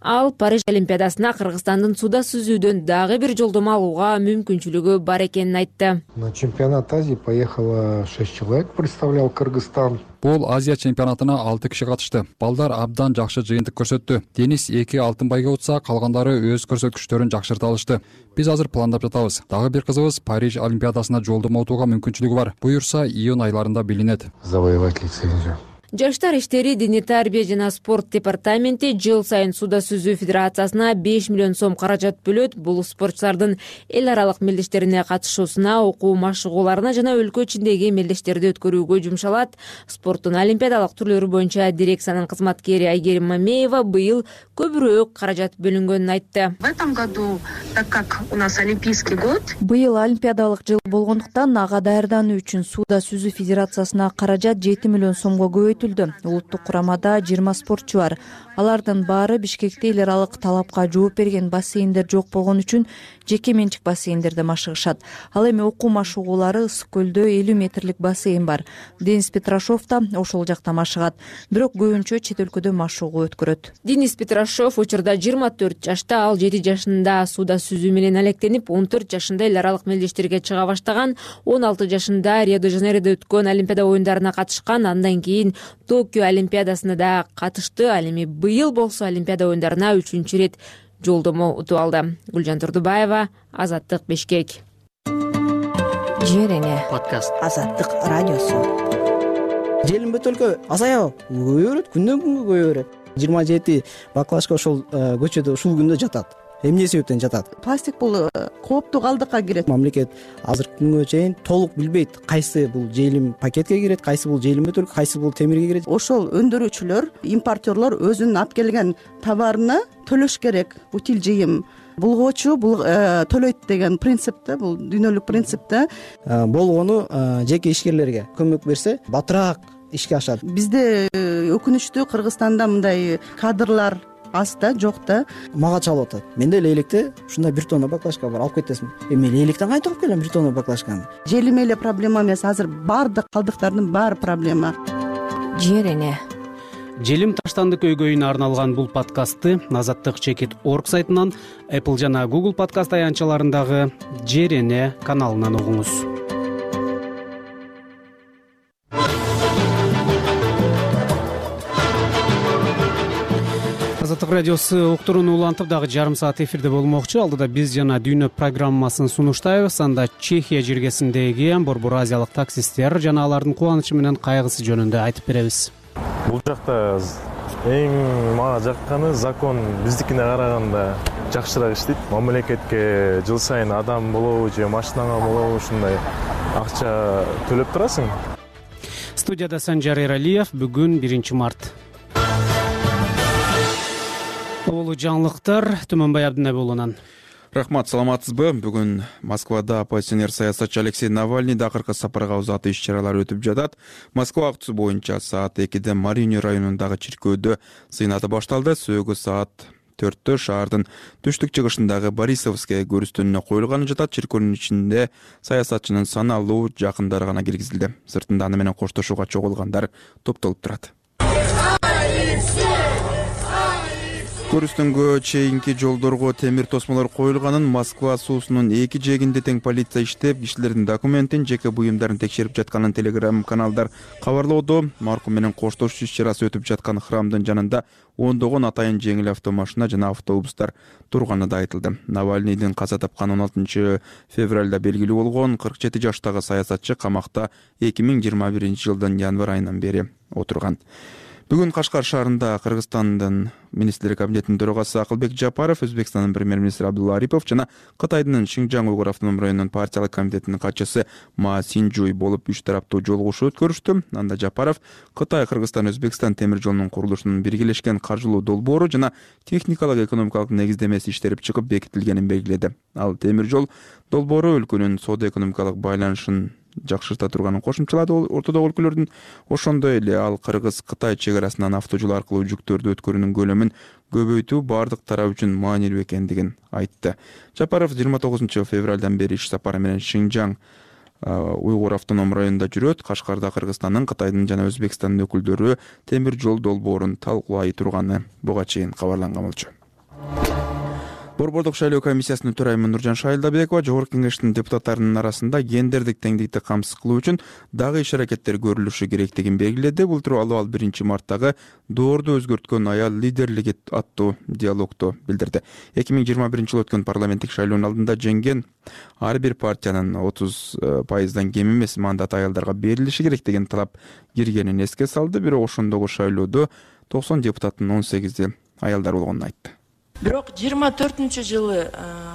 ал париж олимпиадасына кыргызстандын сууда сүзүүдөн дагы бир жолдомо алууга мүмкүнчүлүгү бар экенин айтты. На чемпионат азии поехало шесть человек представлял кыргызстан. Бул азия чемпионатына алты киши катышты. Балдар абдан жакшы жыйынтык көрсөттү. Денис эки алтын байге утса калгандары өз көрсөткүчтөрүн жакшырта алышты. Биз азыр пландап жатабыз. Дагы бир кызыгыбыз париж олимпиадасына жолдомо утууга мүмкүнчүлүгү бар. Буюрса июнь айларында билинет. Завоевать лицензию жаштар иштери диний тарбия жана спорт департаменти жыл сайын сууда сүзүү федерациясына беш миллион сом каражат бөлөт. Бул спортчулардын эл аралык мелдештерине катышуусуна окуу машыгууларына жана өлкө ичиндеги мелдештерди өткөрүүгө жумшалат. Спорттун олимпиадалык түрлөрү боюнча дирекциянын кызматкери айгерим мамеева быйыл көбүрөөк каражат бөлүнгөнүн айтты. В этом году так как у нас олимпийский год быйыл олимпиадалык жыл болгондуктан ага даярдануу үчүн сууда сүзүү федерациясына каражат жети миллион сомго көбөйтүлдү улуттук курамада жыйырма спортчу бар. Алардын баары бишкекте эл аралык талапка жооп берген бассейндер жок болгон үчүн жеке менчик бассейндерде машыгышат. Ал эми окуу машыгуулары ысык көлдө элүү метрлик бассейн бар. Денис петрошов да ошол жакта машыгат. Бирок көбүнчө чет өлкөдө машыгуу өткөрөт. Денис петрошов учурда жыйырма төрт жашта ал жети жашында сууда сүзүү менен алектенип он төрт жашында эл аралык мелдештерге чыга баштаган он алты жашында рио де жанейродо өткөн олимпиада оюндарына катышкан андан кийин токио олимпиадасына да катышты. Ал эми быйыл болсо олимпиада оюндарына үчүнчү ирет жолдомо утуп алды. Гүлжан турдубаева азаттык бишкек жер эне подкаст. Азаттык радиосу желим бөтөлкө азаябы көбөйө берет күндөн күнгө көбөйө берет жыйырма жети баклажка ошол э, көчөдө ушул күндө жатат эмне себептен жатат? Пластик бул э, кооптуу калдыкка кирет. Мамлекет азыркы күнгө чейин толук билбейт кайсы бул жыйылым пакетке кирет кайсы бул жыйылым бөтөлкө кайсы бул темирге кирет. Ошол өндүрүүчүлөр импортерлор өзүнүн алып келген товарыны төлөш керек. Бутиль жыйым булгоочу бул э, төлөйт деген принцип да бул дүйнөлүк принцип да э, болгону жеке ишкерлерге көмөк берсе батыраак ишке ашат. Бизде өкүнүчтүү кыргызстанда мындай кадрлар аз да жок да мага чалып атат. Менде лейликте ушундай бир тонна баклажка бар. Алып кетесиңби эми мен лейликтен кантип алып келем бир тонна баклажканы. Желим эле проблема эмес. Азыр баардык калдыктардын баары проблема. Жер эне. Желим таштанды көйгөйүнө арналган бул подкастты азаттык чекит орг сайтынан apple жана google подкаст аянтчаларындагы жер эне каналынан угуңуз радиосу уктурууну улантып дагы жарым саат эфирде болмокчу. Алдыда биз жана дүйнө программасын сунуштайбыз. Анда чехия жиргесиндеги борбор азиялык таксисттер жана алардын кубанычы менен кайгысы жөнүндө айтып беребиз. Бул жакта эң мага жакканы закон биздикине караганда жакшыраак иштейт. Мамлекетке жыл сайын адам болобу же машинаңа болобу ушундай акча төлөп турасың. Студияда санжар эралиев. Бүгүн биринчи март жаңылыктар. Түмөнбай абдинаби уулунан рахмат саламатсызбы? Бүгүн москвада оппозиционер саясатчы алексей навальныйды акыркы сапарга узатуу иш чаралар өтүп жатат. Москва убакытысы боюнча саат экиде марини районундагы чиркөөдө сыйнаты башталды. Сөөгү саат төрттө шаардын түштүк чыгышындагы борисовская көрүстөнүнө коюлганы жатат. Чиркөөнүн ичинде саясатчынын саналуу жакындары гана киргизилди. Сыртында аны менен коштошууга чогулгандар топтолуп турат көрүстөнгө чейинки жолдорго темир тосмолор коюлганын москва суусунун эки жээгинде тең полиция иштеп кишилердин документин жеке буюмдарын текшерип жатканын телеграм каналдар кабарлоодо. Маркум менен коштошуу иш чарасы өтүп жаткан храмдын жанында ондогон атайын жеңил автомашина жана автобустар турганы да айтылды. Навальныйдын каза тапканы он алтынчы февралда белгилүү болгон кырк жети жаштагы саясатчы камакта эки миң жыйырма биринчи жылдын январь айынан бери отурган бүгүн кашкар шаарында кыргызстандын министрлер кабинетинин төрагасы акылбек жапаров өзбекстандын премьер министри абдулла арипов жана кытайдын шинжаң уйгур автоном районунун партиялык комитетинин катчысы ма синжуй болуп үч тараптуу жолугушуу өткөрүштү. Анда жапаров кытай кыргызстан өзбекстан темир жолунун курулушунун биргелешкен каржылоо долбоору жана техникалык экономикалык негиздемеси иштелип чыгып бекитилгенин белгиледи. Ал темир жол долбоору өлкөнүн соода экономикалык байланышын жакшырта турганын кошумчалады. Ортодогу өлкөлөрдүн ошондой эле ал кыргыз кытай чек арасынан авто жол аркылуу жүктөрдү өткөрүүнүн көлөмүн көбөйтүү баардык тарап үчүн маанилүү экендигин айтты. Жапаров жыйырма тогузунчу февралдан бери иш сапары менен шинжаң уйгур автоном районунда жүрөт. Кашкарда кыргызстандын кытайдын жана өзбекстандын өкүлдөрү темир жол долбоорун талкуулай турганы буга чейин кабарланган болчу борбордук шайлоо комиссиясынын төрайымы нуржан шайылдабекова жогорку кеңештин депутаттарынын арасында гендердик теңдикти камсыз кылуу үчүн дагы иш аракеттер көрүлүшү керектигин белгиледи. Бул тууралуу ал биринчи марттагы доорду өзгөрткөн аял лидерлиги аттуу диалогдо билдирди. Эки миң жыйырма биринчи жылы өткөн парламенттик шайлоонун алдында жеңген ар бир партиянын отуз э, пайыздан кем эмес мандат аялдарга берилиши керек деген талап киргенин эске салды. Бирок ошондогу шайлоодо токсон депутаттын он сегизи аялдар болгонун айтты бирок жыйырма төртүнчү жылы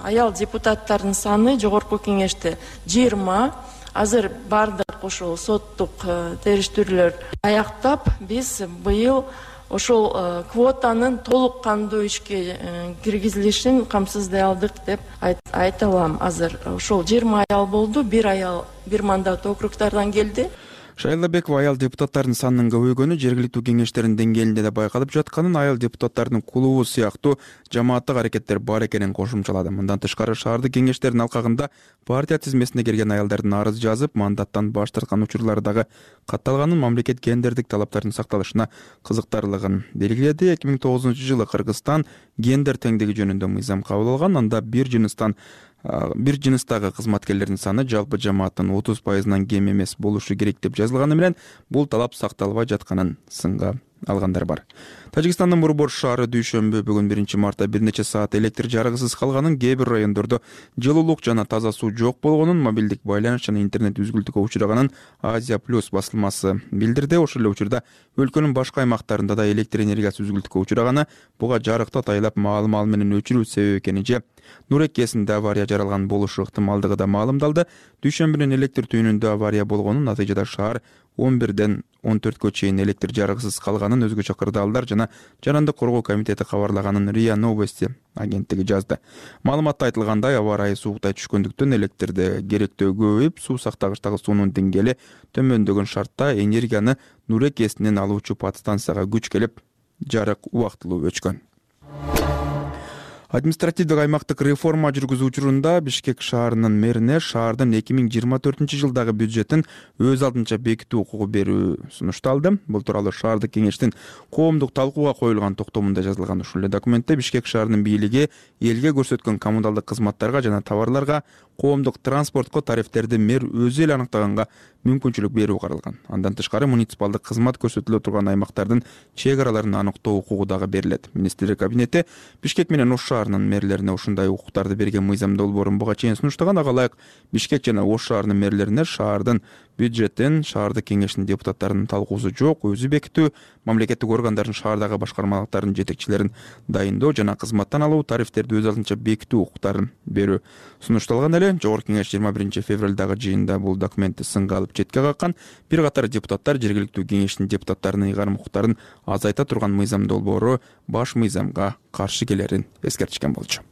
аял депутаттардын саны жогорку кеңеште жыйырма. Азыр баардык ошол соттук териштирүүлөр аяктап биз быйыл ошол квотанын толук кандуу ишке киргизилишин камсыздай алдык деп айта алам. Азыр ошол жыйырма аял болду. Бир аял бир мандат округдардан келди шайылдабекова аял депутаттардын санынын көбөйгөнү жергиликтүү кеңештердин деңгээлинде да байкалып жатканын аял депутаттардын клубу сыяктуу жамааттык аракеттер бар экенин кошумчалады. Мындан тышкары шаардык кеңештердин алкагында партия тизмесине кирген аялдардын арыз жазып мандаттан баш тарткан учурлары дагы катталганын мамлекет гендердик талаптардын сакталышына кызыктарлыгын белгиледи. Эки миң тогузунчу жылы кыргызстан гендер теңдиги жөнүндө мыйзам кабыл алган анда бир жыныстан бир жыныстагы кызматкерлердин саны жалпы жамааттын отуз пайызынан кем эмес болушу керек деп жазылганы менен бул талап сакталбай жатканын сынга алгандар бар. Тажикстандын борбор шаары дүйшөмбү бүгүн биринчи мартта бир нече саат электр жарыгысыз калганын кээ бир райондордо жылуулук жана таза суу жок болгонун мобилдик байланыш жана интернет үзгүлтүккө учураганын азия плюс басылмасы билдирди. Ошол эле учурда өлкөнүн башка аймактарында да электр энергиясы үзгүлтүккө учураганы буга жарыкты атайлап маал маал менен өчүрүү себеп экени же. Нурекесинде авария жаралган болушу ыктымалдыгы да маалымдалды. Дүйшөмбүнүн электр түйүнүндө авария болгону натыйжада шаар он бирден он төрткө чейин электр жарыгысыз калганын өзгөчө кырдаалдар жана жарандык коргоо комитети кабарлаганын риа новости агенттиги жазды. Маалыматта айтылгандай аба ырайы сууктай түшкөндүктөн электрди керектөө көбөйүп суу сактагычтагы суунун деңгээли төмөндөгөн шартта энергияны нурекесинен алуучу подстанцияга күч келип жарык убактылуу өчкөн административдик аймактык реформа жүргүзүү учурунда бишкек шаарынын мэрине шаардын эки миң жыйырма төртүнчү жылдагы бюджетин өз алдынча бекитүү укугу берүү сунушталды. Бул тууралуу шаардык кеңештин коомдук талкууга коюлган токтомунда жазылган ушул эле документте бишкек шаарынын бийлиги элге көрсөткөн коммуналдык кызматтарга жана товарларга коомдук транспортко тарифтерди мэр өзү эле аныктаганга мүмкүнчүлүк берүү каралган. Андан тышкары муниципалдык кызмат көрсөтүлө турган аймактардын чек араларын аныктоо укугу дагы берилет. Министрлер кабинети бишкек менен ош шаарынын мэрлерине ушундай укуктарды берген мыйзам долбоорун буга чейин сунуштаган ага ылайык бишкек жана ош шаарынын мэрлерине шаардын бюджетин шаардык кеңештин депутаттарынын талкуусу жок өзү бекитүү мамлекеттик органдардын шаардагы башкармалыктардын жетекчилерин дайындоо жана кызматтан алуу тарифтерди өз алдынча бекитүү укуктарын берүү сунушталган эле. Жогорку кеңеш жыйырма биринчи февралдагы жыйынында бул документти сынга алып четке каккан бир катар депутаттар жергиликтүү кеңештин депутаттарынын ыйгарым укуктарын азайта турган мыйзам долбоору баш мыйзамга каршы келерин эскертишкен болчу.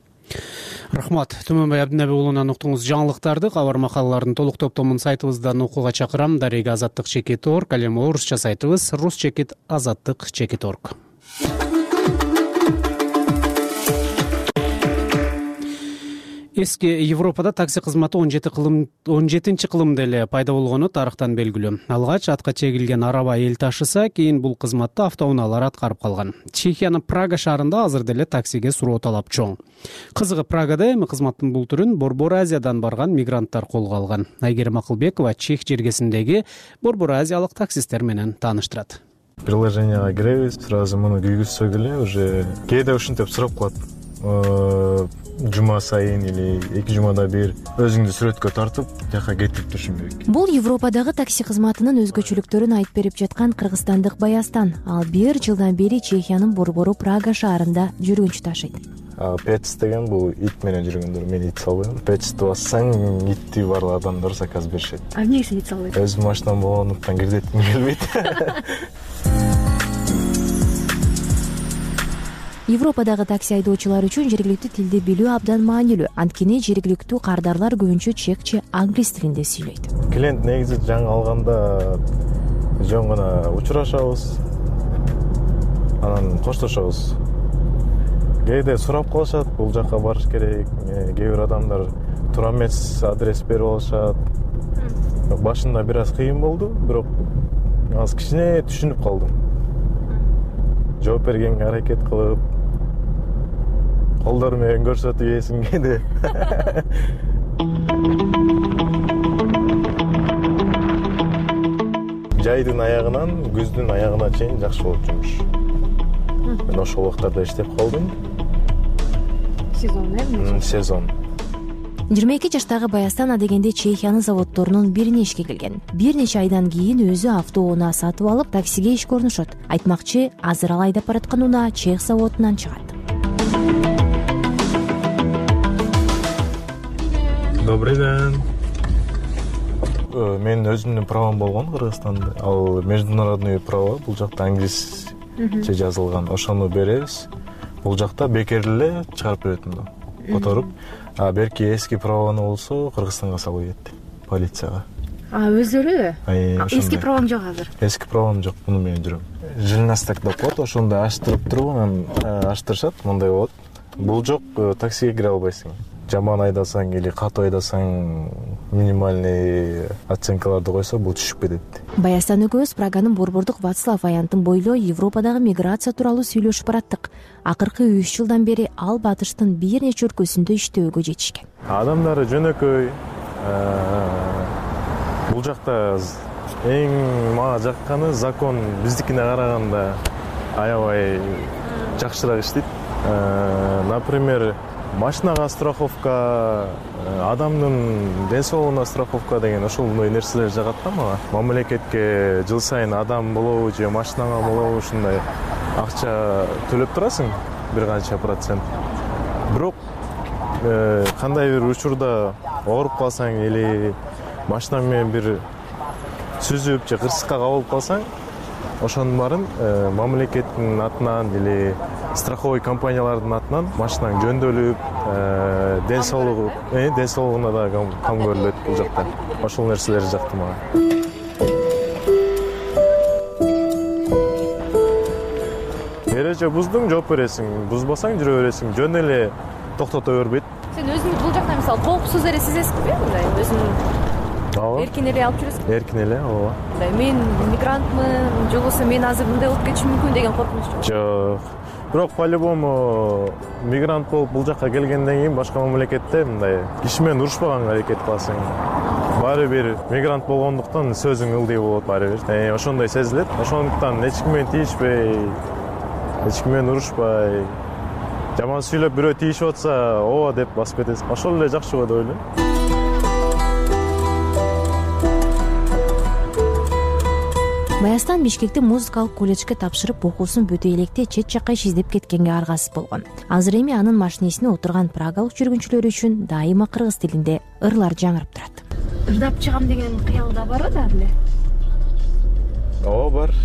Рахмат. Түмөнбай абдинаби уулунан уктуңуз жаңылыктарды кабар макалалардын толук топтомун сайтыбыздан окууга чакырам. Дареги азаттык чекит орг. Ал эми орусча сайтыбыз. Рус чекит азаттык чекит орг эски европада такси кызматы он жети кылым он жетинчи кылымда эле пайда болгону тарыхтан белгилүү. Алгач атка чегилген араба эл ташыса кийин бул кызматты автоунаалар аткарып калган. Чехиянын прага шаарында азыр деле таксиге суроо талап чоң. Кызыгы прагада эми кызматтын бул түрүн борбор азиядан барган мигранттар колго алган. Айгерим акылбекова чех жергесиндеги борбор азиялык таксисттер менен тааныштырат. Приложенияга киребиз сразу муну күйгүзсөк эле уже кээде ушинтип сурап калат жума сайын или эки жумада бир өзүңдү сүрөткө тартып тияка кетирип турушуң керек. Бул европадагы такси кызматынын өзгөчөлүктөрүн айтып берип жаткан кыргызстандык баястан. Ал бир жылдан бери чехиянын борбору прага шаарында жүргүнчү ташыйт. Пец деген бул ит менен жүргөндөр мен ит салбайм. Пецти бассаң итти баардык адамдар заказ беришет. А эмнеге сен ит салбайсың өзүмдүн машинам болгондуктан кирдетким келбейт (laughs) европадагы такси айдоочулар үчүн жергиликтүү тилди билүү абдан маанилүү. Анткени жергиликтүү кардарлар көбүнчө чек же англис тилинде сүйлөйт. Клиент негизи жаңы алганда жөн гана учурашабыз анан коштошобуз. Кээде сурап калышат бул жака барыш керек. Э, кээ бир адамдар туура эмес адрес берип алышат. Башында бир аз кыйын болду бирок азыр кичине түшүнүп калдым жооп бергенге аракет кылып колдору менен көрсөтүп ээсин кээде (laughs) жайдын аягынан күздүн аягына чейин жакшы болот жумуш мен ошол убактарда иштеп калдым. Сезон э сезон жыйырма эки жаштагы баястан адегенде чехиянын заводдорунун бирине ишке келген. Бир нече айдан кийин өзү автоунаа сатып алып таксиге ишке орношот айтмакчы азыр ал айдап бараткан унаа чех заводунан чыгат. Добрый день э, менин өзүмдүн правом болгон кыргызстанда. Ал международный право бул жакта англисче жазылган. Ошону беребиз. Бул жакта бекер эле чыгарып берет муну которуп а берки эски правону болсо кыргызстанга салып ийет полицияга. Өздөрү? Эски правоң жок азыр? Эски правом жок муну менен жүрөм. Жилнастек деп коет ошондой ачтырып туруп анан ачтырышат мындай болот. Бул жок э, таксиге кире албайсың жаман айдасаң или катуу айдасаң минимальный оценкаларды койсо бул түшүп кетет. Баястан экөөбүз праганын борбордук вацлав аянтын бойлой европадагы миграция тууралуу сүйлөшүп бараттык. Акыркы үч жылдан бери ал батыштын бир нече өлкөсүндө иштөөгө жетишкен. Адамдары жөнөкөй э, бул жакта эң мага жакканы закон биздикине караганда аябай жакшыраак иштейт. Например машинага страховка адамдын ден соолугуна страховка деген ошондой нерселер жагат да мага. Мамлекетке жыл сайын адам болобу же машинаңа болобу ушундай акча төлөп турасың бир канча процент. Бирок кандайдыр бир учурда ооруп калсаң или машинаң менен бир сүзүп же кырсыкка кабылып калсаң ошонун баарын э, мамлекеттин атынан или страховой компаниялардын атынан машинаң жөндөлүп э, ден соолугу э, ден соолугуна дагы кам көрүлөт бул жакта. Ошол нерселер жакты мага. Эреже буздуң жооп бересиң. Бузбасаң жүрө бересиң. Жөн эле токтото бербейт. Сен өзүңдү бул жакта мисалы коопсуз эле сезесиңби? Мындай өзүң ооба эркин эле алып жүрөсүң эркин эле ооба. Мындай мен мигрантмын же болбосо мен азыр мындай болуп кетишим мүмкүн деген коркунуч жок. Жок. Бирок по любому мигрант болуп бул жака келгенден кийин башка мамлекетте мындай киши менен урушпаганга аракет кыласың. Баары бир мигрант болгондуктан сөзүң ылдый болот баары бир ошондой сезилет. Ошондуктан эч ким менен тийишпей эч ким менен урушпай жаман сүйлөп бирөө тийишип атса ооба деп басып кетесиң. Ошол эле жакшы го деп ойлойм баястан бишкекте музыкалык колледжге тапшырып окуусун бүтөй электе чет жакка иш издеп кеткенге аргасыз болгон. Азыр эми анын машинесине отурган прагалык жүргүнчүлөр үчүн дайыма кыргыз тилинде ырлар жаңырып турат. Ырдап чыгам деген кыялда барбы дагы эле? Ооба бар.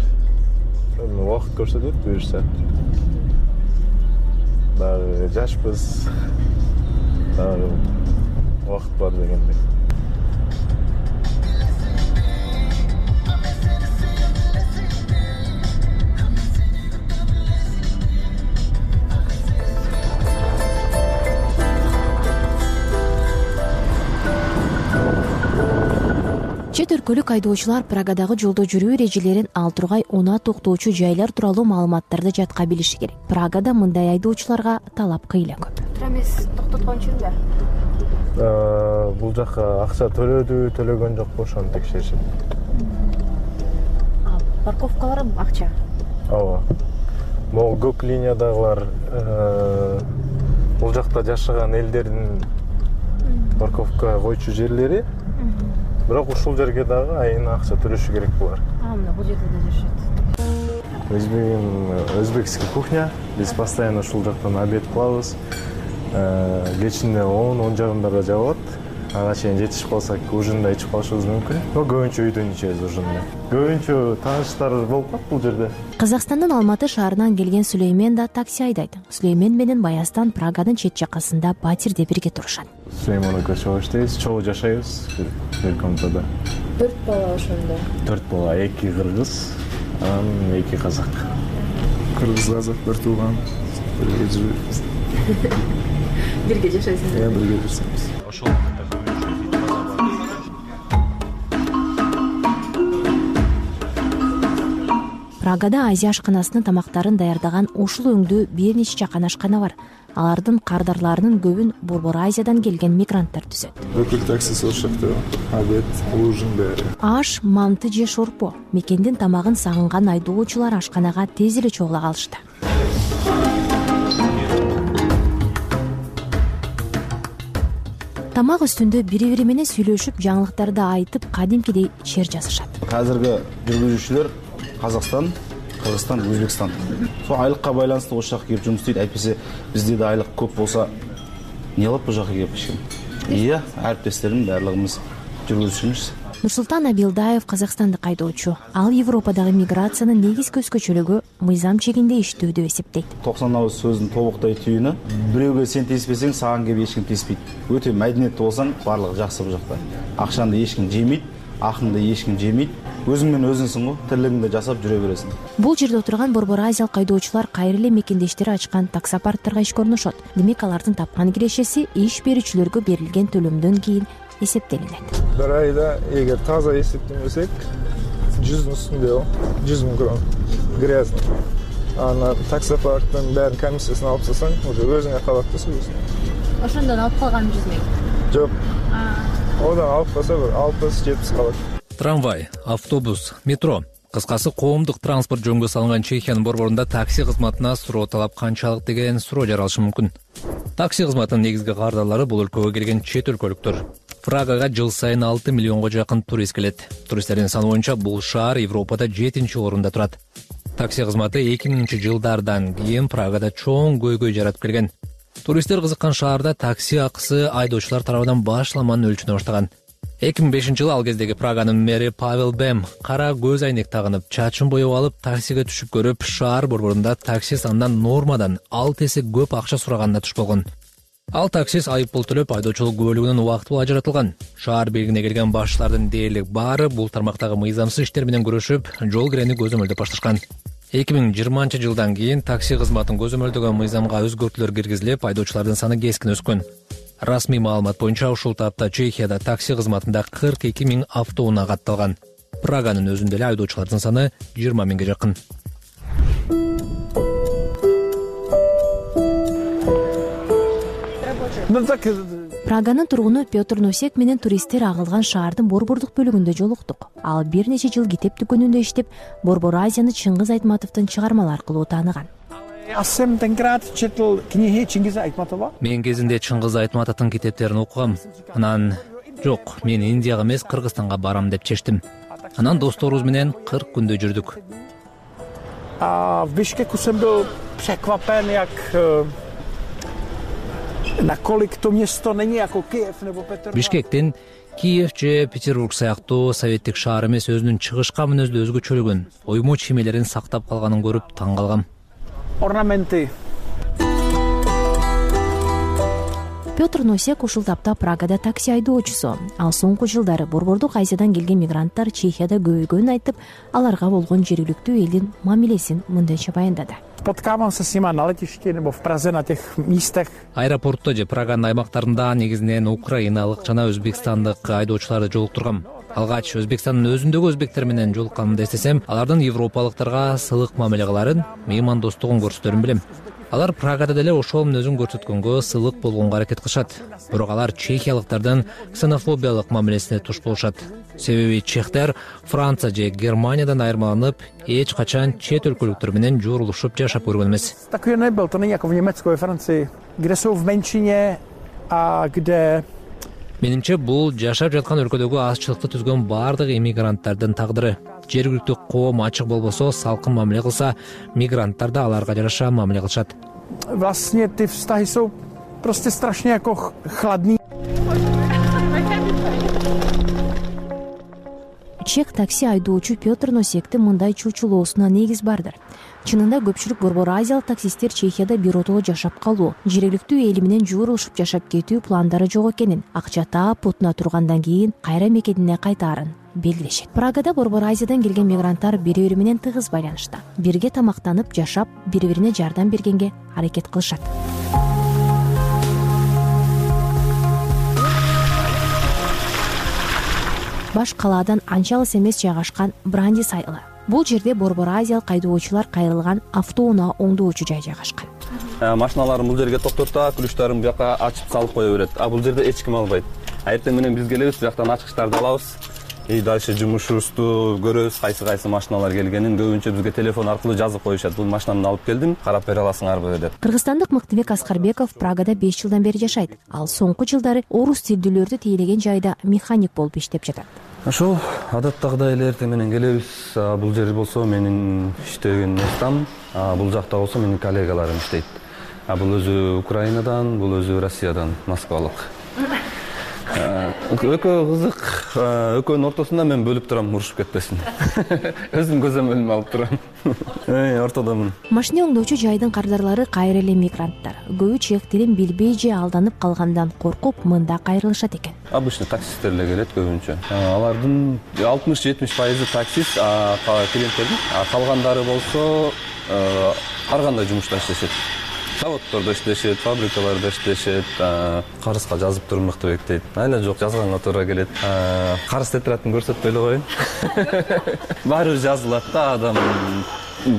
Убакыт көрсөтөт буюрса дагы жашпыз. Дагы убакыт бар дегендей чет өлкөлүк айдоочулар прагадагы жолдо жүрүү эрежелерин ал тургай унаа токтоочу жайлар тууралуу маалыматтарды жатка билиши керек. Прагада мындай айдоочуларга талап кыйла көп. Туура эмес токтоткончу бул жака акча төлөдүбү төлөгөн жокпу ошону текшеришет. Парковкалар акча? Ооба. Могу көк линиядагылар бул жакта жашаган элдердин парковка койчу жерлери бирок ушул жерге дагы айына акча төлөшү керек булар. Мына бул жерде да жашашат өзбекский кухня. Биз постоянно ушул жактан обед кылабыз. Э, кечинде он он жарымдарда жабылат. Ага чейин жетишип калсак ужин да ичип калышыбыз мүмкүн. Но көбүнчө үйдөн ичебиз ужинди көбүнчө тааныштар болуп калат бул жерде казакстандын алматы шаарынан келген сүлеймен да такси айдайт сүлеймен менен баястан праганын чет жакасында батирде бирге турушат. Сүлейман экөөбүз чогуу иштейбиз. Чогуу жашайбыз. Бир комнатада төрт бала ошондо. Төрт бала. Эки кыргыз анан эки казак. Кыргыз казак бир тууган. Бирге жүрөбүз (laughs) бирге жашайсыңар э бирге жашайбыз ошол прагада азия ашканасынын тамактарын даярдаган ушул өңдүү бир нече жакан ашкана бар. Алардын кардарларынын көбүн борбор азиядан келген мигранттар түзөт. Бүкүл такси сол жакта обед ужин баары. Аш манты же шорпо. Мекендин тамагын сагынган айдоочулар ашканага тез эле чогула калышты. Тамак үстүндө бири бири менен сүйлөшүп жаңылыктарды айтып кадимкидей чер жазышат азыркы жүргүзүүчүлөр казакстан кыргызстан өзбекстан. Сол айлыкка байланыштуу ошол жака келип жумуш истейт әйтпесе бизде да айлык көп болсо эмне кылат бул жака келип эчким иә ариптестерим баардыгыбыз жүргүзүүчүмүз нурсултан абилдаев казакстандык айдоочу ал европадагы миграцияны негизги өзгөчөлүгү мыйзам чегинде иштөө деп эсептейт. Токсон агыз сөздүн тобоктой түйүнү бирөөгө сен тийиспесең келип эч ким тийиспейт өтө маданияттуу болсаң баардыгы жакшы бул жакта. Акчаңды эч ким жемейт акыңды эч ким жемейт өзүң менен өзүңсүң го тирлигиңди жасап жүрө бересиң бул жерде отурган борбор азиялык айдоочулар кайра эле мекендештери ачкан таксопарктарга ишке орношот демек алардын тапкан кирешеси иш берүүчүлөргө берилген төлөмдөн кийин эсептелинет. Бир айда эгер таза эсептенбесек жүздүн үстүндө жүз миң крон грязный. Анан таксопарктын баарынын комиссиясын алып салсаң уже өзүңө калат да ошондон алып калган жүз миң? Жок одан алып калса бир алтымыш жетимиш калат. Трамвай автобус метро. Кыскасы коомдук транспорт жөнгө салынган чехиянын борборунда такси кызматына суроо талап канчалык деген суроо жаралышы мүмкүн. Такси кызматынын негизги кардарлары бул өлкөгө келген чет өлкөлүктөр. Прагага жыл сайын алты миллионго жакын турист келет. Туристтердин саны боюнча бул шаар европада жетинчи орунда турат. Такси кызматы эки миңинчи жылдардан кийин прагада чоң көйгөй жаратып келген туристтер кызыккан шаарда такси акысы айдоочулар тарабынан башламан өлчүнө баштаган. Эки миң бешинчи жылы ал кездеги праганын мэри павел бем кара көз айнек тагынып чачын боеп алып таксиге түшүп көрүп шаар борборунда такси санынан нормадан алты эсе көп акча сураганына туш болгон. Ал таксист айып пул төлөп айдоочулук күбөлүгүнөн убактылуу ажыратылган шаар бийлигине келген башчылардын дээрлик баары бул тармактагы мыйзамсыз иштер менен күрөшүп жол кирени көзөмөлдөп башташкан эки миң жыйырманчы жылдан кийин такси кызматын көзөмөлдөгөн мыйзамга өзгөртүүлөр киргизилип айдоочулардын саны кескин өскөн. Расмий маалымат боюнча ушул тапта чехияда такси кызматында кырк эки миң автоунаа катталган. Праганын өзүндө эле айдоочулардын саны жыйырма миңге жакын праганын тургуну петр носек менен туристтер агылган шаардын борбордук бөлүгүндө жолуктук. Ал бир нече жыл китеп дүкөнүндө иштеп борбор азияны чыңгыз айтматовдун чыгармалары аркылуу тааныган. Мен кезинде чыңгыз айтматовдун китептерин окугам. Анан жок мен индияга эмес кыргызстанга барам деп чечтим. Анан досторубуз менен кырк күндөй жүрдүк бишкектин киев же петербург сыяктуу советтик шаар эмес өзүнүн чыгышка мүнөздүү өзгөчөлүгүн оймо чиймелерин сактап калганын көрүп таң калгам. Орнаменты. Петр носек ушул тапта прагада такси айдоочусу. Ал соңку жылдары борбордук азиядан келген мигранттар чехияда көбөйгөнүн айтып аларга болгон жергиликтүү элдин мамилесин мындайча баяндады аэропортто же праганын аймактарында негизинен украиналык жана өзбекстандык айдоочуларды жолуктургам алгач өзбекстандын өзүндөгү өзбектер менен жолукканымды эстесем алардын европалыктарга сылык мамиле кылаарын меймандостугун көрсөтөрүн билем алар прагада деле ошол мүнөзүн көрсөткөнгө сылык болгонго аракет кылышат. Бирок алар чехиялыктардын ксенофобиялык мамилесине туш болушат. Себеби чехтер франция же германиядан айырмаланып эч качан чет өлкөлүктөр менен жоорулушуп жашап көргөн эмес. Менимче бул жашап жаткан өлкөдөгү азчылыкты түзгөн баардык эмигранттардын тагдыры жергиликтүү коом ачык болбосо салкын мамиле кылса мигранттар да аларга жараша мамиле кылышат. Чех такси айдоочу петр носектин мындай чучулоосуна негиз бардыр чынында көпчүлүк борбор азиялык таксисттер чехияда биротоло жашап калуу жергиликтүү эли менен жоорулушуп жашап кетүү пландары жок экенин акча таап бутуна тургандан кийин кайра мекенине кайтаарын белгилешет. Прагада борбор азиядан келген мигранттар бири бири менен тыгыз байланышта. Бирге тамактанып жашап бири бирине жардам бергенге аракет кылышат. Баш калаадан анча алыс эмес жайгашкан брандис айылы бул жерде борбор азиялык айдоочулар кайрылган автоунаа оңдоочу жай жайгашкан. Э, машиналарын бул жерге токтотуп ключтарын буяка ачып салып кое берет. А бул жерде эч ким албайт. Эртең менен биз келебиз бияктан ачкычтарды алабыз. И дальше жумушубузду көрөбүз кайсы кайсы машиналар келгенин. Көбүнчө бизге телефон аркылуу жазып коюшат. Бул машинамды алып келдим карап бере аласыңарбы деп кыргызстандык мыктыбек аскарбеков прагада беш жылдан бери жашайт. Ал соңку жылдары орус тилдүүлөрдү тейлеген жайда механик болуп иштеп жатат ошол адаттагыдай эле эртең менен келебиз. Бул жер болсо менин иштеген местам бул жакта болсо менин коллегаларым иштейт. Бул өзү украинадан бул өзү россиядан москвалык экөө кызык экөөнүн ортосунда мен бөлүп турам урушуп кетпесин. (laughs) Өзүм көзөмөлүмө алып турам. (laughs) Ортодомун. Машина оңдоочу жайдын кардарлары кайра эле мигранттар. Көбү чех тилин билбей же алданып калгандан коркуп мында кайрылышат экен. Обычный таксисттер эле келет көбүнчө. Алардын алтымыш жетимиш пайызы таксист клиенттердин калгандары болсо ар кандай жумушта иштешет заводдордо иштешет фабрикаларда иштешет карызга жазып тур мыктыбек дейт айла жок жазганга туура келет. Карыз тетрадын көрсөтпөй эле коеюн (laughs) баары бир жазылат да адам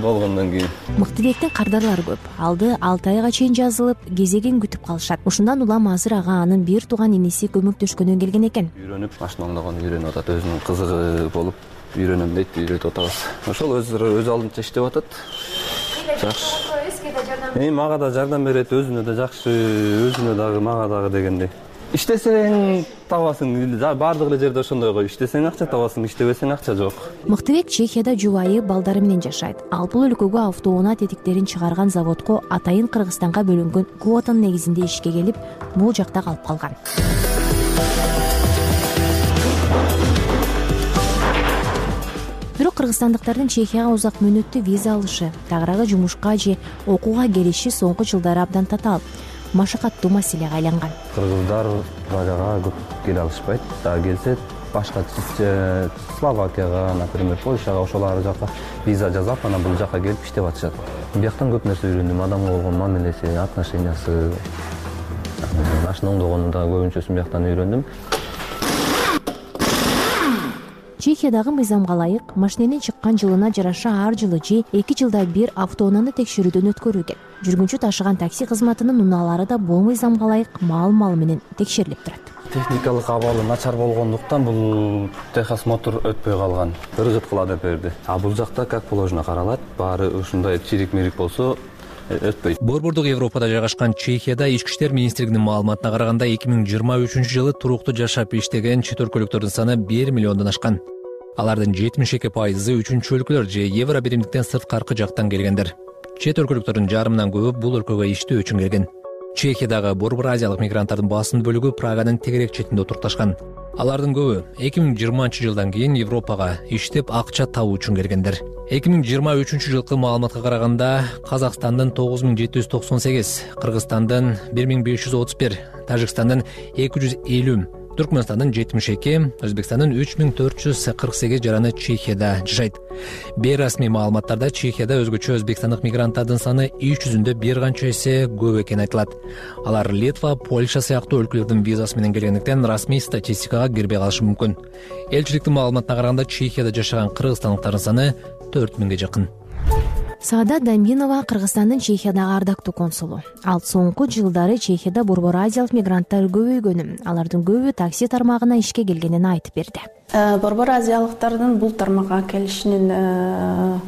болгондон кийин. Мыктыбектин кардарлары көп. Алды алты айга чейин жазылып кезегин күтүп калышат. Ушундан улам азыр ага анын бир тууган иниси көмөктөшкөнү келген экен. Үйрөнүп машина оңдогонду үйрөнүп атат. Өзүнүн кызыгы болуп үйрөнөм дейт үйрөтүп атабыз. Ошол өз алдынча иштеп атат. Жакшы эми мага да жардам берет өзүнө да жакшы өзүнө дагы мага дагы дегендей. Иштесең табасың баардык эле жерде ошондой го. Иштесең акча табасың иштебесең акча жок. Мыктыбек чехияда жубайы балдары менен жашайт. Ал бул өлкөгө автоунаа тетиктерин чыгарган заводко атайын кыргызстанга бөлүнгөн квотанын негизинде ишке келип бул жакта калып калган кыргызстандыктардын чехияга узак мөөнөттүү виза алышы тагыраагы жумушка же окууга келиши соңку жылдары абдан татаал. Машакаттуу маселеге айланган. Кыргыздар прагага көп келе алышпайт. Дагы келсе башка словакияга например польшага ошол жака виза жасап анан бул жака келип иштеп атышат. Бияктан көп нерсе үйрөндүм адамга болгон мамилеси отношениясы машина оңдогону дагы көбүнчөсүн бияктан үйрөндүм чехиядагы мыйзамга ылайык машиненин чыккан жылына жараша ар жылы же эки жылда бир автоунааны текшерүүдөн өткөрүү экен жүргүнчү ташыган такси кызматынын унаалары да бул мыйзамга ылайык маал маалы менен текшерилип турат. Техникалык абалы начар болгондуктан бул техосмотр өтпөй калган. Ыргыт кыла деп берди а бул жакта как положено каралат баары ушундай чирик мирик болсо өтпөйт борбордук европада жайгашкан чехияда ички иштер министрлигинин маалыматына караганда эки миң жыйырма үчүнчү жылы туруктуу жашап иштеген чет өлкөлүктөрдүн саны бир миллиондон ашкан. Алардын жетимиш эки пайызы үчүнчү өлкөлөр же евро биримдиктен сырткаркы жактан келгендер. Чет өлкөлүктөрдүн жарымынан көбү бул өлкөгө иштөө үчүн келген чехиядагы борбор азиялык мигранттардын басым бөлүгү праганын тегерек четинде отурукташкан алардын көбү эки миң жыйырманчы жылдан кийин европага иштеп акча табуу үчүн келгендер. эки миң жыйырма үчүнчү жылкы маалыматка караганда казакстандын тогуз миң жети жүз токсон сегиз кыргызстандын бир миң беш жүз отуз бир тажикстандын эки жүз элүү түркмөнстандын жетимиш эки өзбекстандын үч миң төрт жүз кырк сегиз жараны чехияда жашайт. Бейрасмий маалыматтарда чехияда өзгөчө өзбекстандык мигранттардын саны иш жүзүндө бир канча эсе көп экени айтылат. Алар литва польша сыяктуу өлкөлөрдүн визасы менен келгендиктен расмий статистикага кирбей калышы мүмкүн. Элчиликтин маалыматына караганда чехияда жашаган кыргызстандыктардын саны төрт миңге жакын саадат даминова кыргызстандын чехиядагы ардактуу консулу. Ал соңку жылдары чехияда борбор азиялык мигранттар көбөйгөнүн алардын көбү такси тармагына ишке келгенин айтып берди. Э, борбор азиялыктардын бул тармакка келишинин э,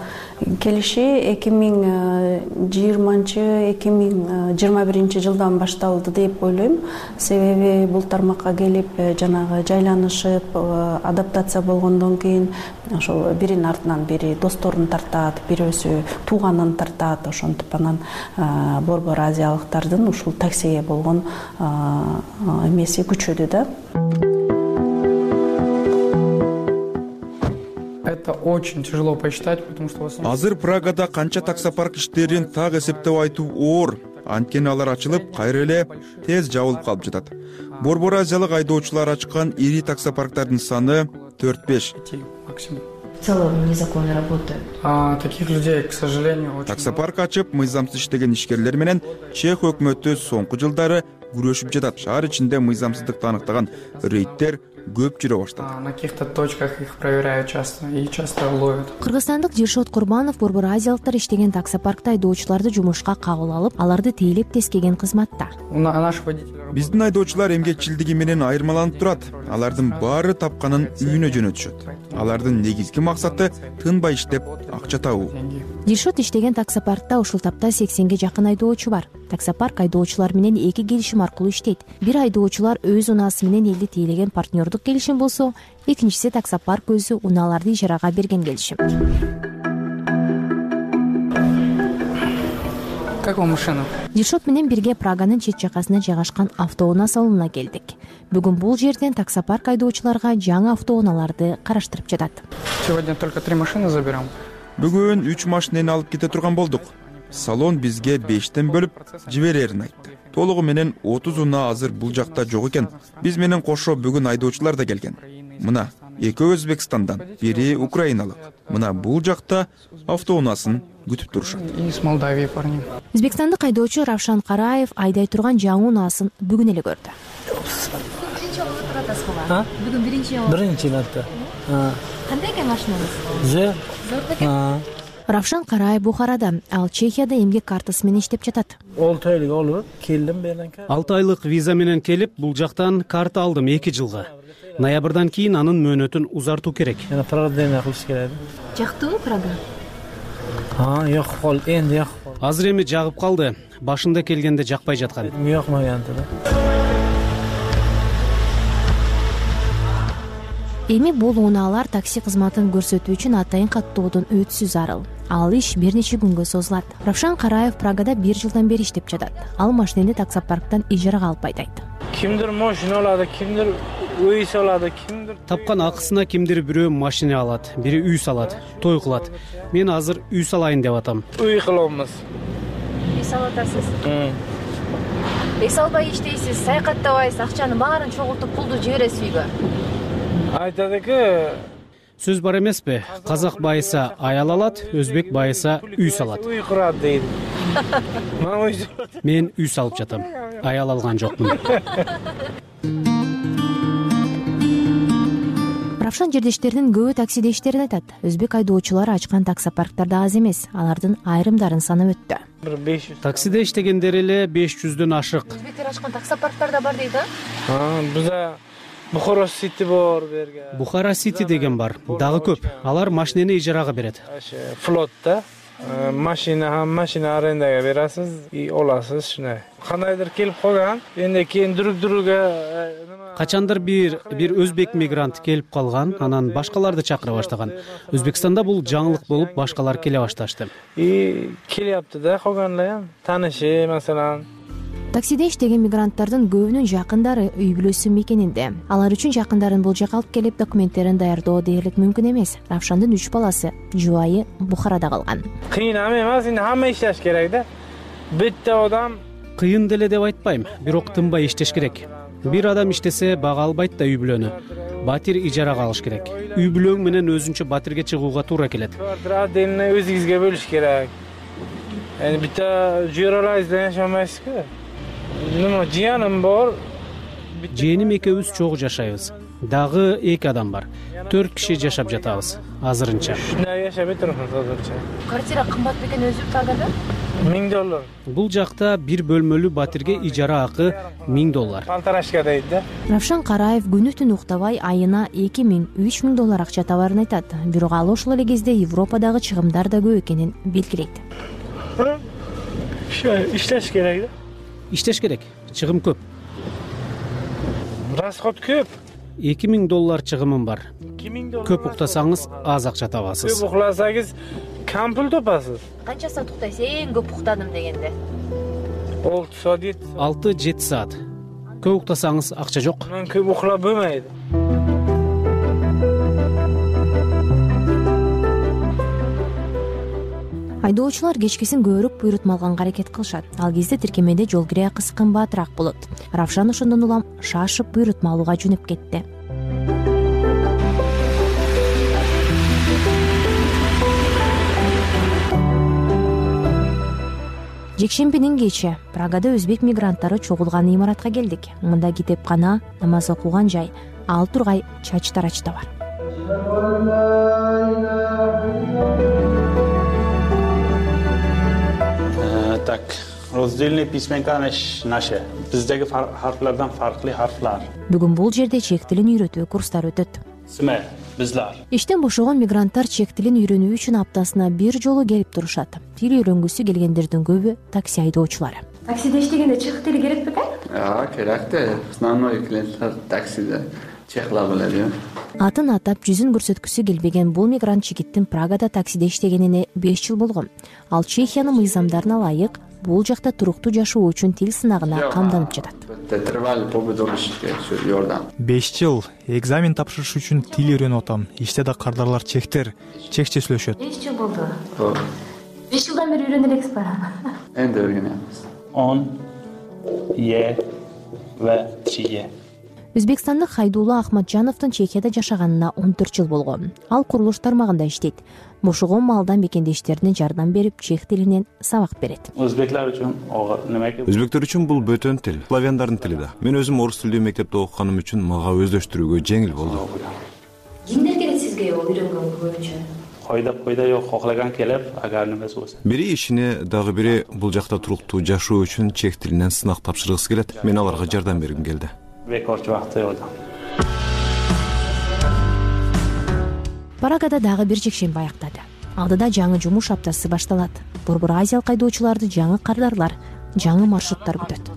келиши эки миң жыйырманчы эки миң жыйырма биринчи жылдан башталды деп ойлойм. Себеби бул тармакка келип э, жанагы жайланышып адаптация болгондон кийин ошол биринин артынан бири досторун тартат бирөөсү тууганын тартат. Ошентип анан борбор азиялыктардын ушул таксиге болгон эмеси күчөдү да это очень тяжело посчитать потому что азыр прагада канча таксопарк иштерин так эсептеп айтуу оор. Анткени алар ачылып кайра эле тез жабылып калып жатат. Борбор азиялык айдоочулар ачкан ири таксопарктардын саны төрт беш максимум в целом незаконно работают. Таких людей к сожалению очень таксопарк ачып мыйзамсыз иштеген ишкерлер менен чех өкмөтү соңку жылдары күрөшүп жатат. Шаар ичинде мыйзамсыздыкты аныктаган рейддер көп жүрө баштады. На каких то точках их проверяют часто и часто ловят. Кыргызстандык дилшот курманов борбор азиялыктар иштеген таксопаркта айдоочуларды жумушка кабыл алып аларды тейлеп тескеген кызматта. Наши водители биздин айдоочулар эмгекчилдиги менен айырмаланып турат. Алардын баары тапканын үйүнө жөнөтүшөт. Алардын негизги максаты тынбай иштеп акча табуу дилшот иштеген таксопаркта ушул тапта сексенге жакын айдоочу бар. Таксопарк айдоочулар менен эки келишим аркылуу иштейт. Бир айдоочулар өз унаасы менен элди тейлеген партнердук келишим болсо экинчиси таксопарк өзү унааларды ижарага берген келишим. Как вам машина? Дилшот менен бирге праганын чет жакасына жайгашкан автоунаа салонуна келдик. Бүгүн бул жерден таксопарк айдоочуларга жаңы автоунааларды караштырып жатат. Сегодня только три машины заберем бүгүн үч машинени алып кете турган болдук? Салон бизге бештен бөлүп жиберерин айтты. Толугу менен отуз унаа азыр бул жакта жок экен. Биз менен кошо бүгүн айдоочулар да келген. Мына экөө өзбекстандан бири украиналык. Мына бул жакта автоунаасын күтүп турушат. Из молдавии парни. Өзбекстандык айдоочу равшан караев айдай турган жаңы унаасын бүгүн эле көрдү. Биринчи жолу отуруп атасызбы бүгүн биринчи жолу биринчи марта кандай экен машинаңыз? Зор зор бекен равшан караев бухарада ал чехияда эмгек картасы менен иштеп жатат. Алты айлык алып келдим бул алты айлык виза менен келип бул жактан карта алдым эки жылга. Ноябрдан кийин анын мөөнөтүн узартуу керек. Жана продление кылыш керек. Жактыбы прага жокуп калды энди жакып калды азыр эми жагып калды. Башында келгенде жакпай жаткан. Жакмаган да эми бул унаалар такси кызматын көрсөтүү үчүн атайын каттоодон өтүүсү зарыл ал иш бир нече күнгө созулат. Равшан караев прагада бир жылдан бери иштеп жатат. Ал машинени таксопарктан ижарага алып айдайт кимдир машина алат кимдир үй салат кимдир тапкан акысына кимдир бирөө машина алат бири үй салат той кылат. Мен азыр үй салайын деп атам. Үй кылабыз. Үй салып атасыз үй салбай иштейсиз саякаттабайсыз акчанын баарын чогултуп пулду жибересиз үйгө айтат эки. Сөз бар эмеспи? Казак байыса аял алат өзбек байыса үй салат. Үй курат дейт мен үй салып жатам. Аял алган жокмун. Равшан жердештеринин көбү таксиде иштерин айтат. Өзбек айдоочулары ачкан таксопарктар да аз эмес. Алардын айрымдарын санап өттү. Бир беш жүз таксиде иштегендер эле беш жүздөн ашык. Өзбектер ачкан таксопарктар да бар дейт а? Бизде бухара сити бар берге бухара сити деген бар. Дагы көп. Алар машинени ижарага берет. Флот да. Машина машина арендага берасиз и аласыз ушундай кандайдыр келип калган эми кийин друг друга качандыр бир бир өзбек мигрант келип калган анан башкаларды чакыра баштаган. Өзбекстанда бул жаңылык болуп башкалар келе башташты. И келяпты да калган эле таанышы маселан таксиде иштеген мигранттардын көбүнүн жакындары үй бүлөсү мекенинде алар үчүн жакындарын бул жака алып келип документтерин даярдоо дээрлик мүмкүн эмес. Равшандын үч баласы жубайы бухарада калган. Кыйын эмес эми хамма иштеш керек да. Бетте адам кыйын деле деп айтпайм бирок тынбай иштеш керек. Бир адам иштесе бага албайт да үй бүлөнү. Батир ижарага алыш керек. Үй бүлөң менен өзүнчө батирге чыгууга туура келет. Отдельно өзүңүзгө бөлүш керек. Эми бутта жибере алайбыз деп жашамайсызбы нема жыяным бар. Жээним экөөбүз чогуу жашайбыз. Дагы эки адам бар. Төрт киши жашап жатабыз. Азырынча. Жашап отурмуз азырынча. Квартира кымбат бекен өзү прагада миң доллар. Бул жакта бир бөлмөлүү батирге ижара акы миң доллар. Полторашка дейт да? Равшан караев күнү түн уктабай айына эки миң үч миң доллар акча табаарын айтат. Бирок ал ошол эле кезде европадагы чыгымдар да көп экенин белгилейт иштеш керек да иштеш керек чыгым көп. Расход көп? Эки миң доллар чыгымым бар. Эки миң доллар көп уктасаңыз аз акча табасыз. Көп уктасаңыз кам пул тапасыз канча саат уктайсыз эң көп уктадым дегенде. Алты саат жети саат алты жети саат. Көп уктасаңыз акча жок. Көп болбойт айдоочулар кечкисин көбүрөөк буйрутма алганга аракет кылышат. Ал кезде тиркемеде жол кире акысы кымбатыраак болот. Равшан ошондон улам шашып буйрутма алууга жөнөп кетти. Жекшембинин кечи. Прагада өзбек мигранттары чогулган имаратка келдик. Мында китепкана намаз окулган жай. Ал тургай чач тарач да бар раздельный письменка наше. Биздеги харфлардан фарклуу харфлар бүгүн бул жерде чек тилин үйрөтүү курстары өтөт. Сме бизлар. Иштен бошогон мигранттар чек тилин үйрөнүү үчүн аптасына бир жолу келип турушат. Тил үйрөнгүсү келгендердин көбү такси айдоочулары. Таксиде иштегенде чех тили керек бекен керек да основной клиенттер таксиде чехла э? Атын атап жүзүн көрсөткүсү келбеген бул мигрант жигиттин прагада таксиде иштегенине беш жыл болгон. Ал чехиянын мыйзамдарына ылайык бул жакта туруктуу жашоо үчүн тил сынагына камданып жатат. беш жыл экзамен тапшырыш үчүн тил үйрөнүп атам. Ичте да кардарлар чехтер чехче сүйлөшөт. Беш жыл болду. Беш жылдан бери үйрөнө элексизби энди үйрөнөбүз он е в три е өзбекстандык хайдуулла акматжановдун чехияда жашаганына он төрт жыл болгон. Ал курулуш тармагында иштейт. Бошогон маалда мекендештерине жардам берип чех тилинен сабак берет. Өзбеклер үчүн неме өзбектер үчүн бул бөтөн тил славяндардын тили да. Мен өзүм орус тилдүү мектепте окуганым үчүн мага өздөштүрүүгө жеңил болду. Кимдер келет сизге үйрөнгөнгө көбүнчө койдоп койдо жок коклаган келип агар немеси болсо. Бири ишине дагы бири бул жакта туруктуу жашоо үчүн чек тилинен сынак тапшыргысы келет. Мен аларга жардам бергим келди прагада дагы бир жекшемби аяктады. Алдыда жаңы жумуш аптасы башталат. Борбор азиялык айдоочуларды жаңы кардарлар жаңы маршруттар күтөт.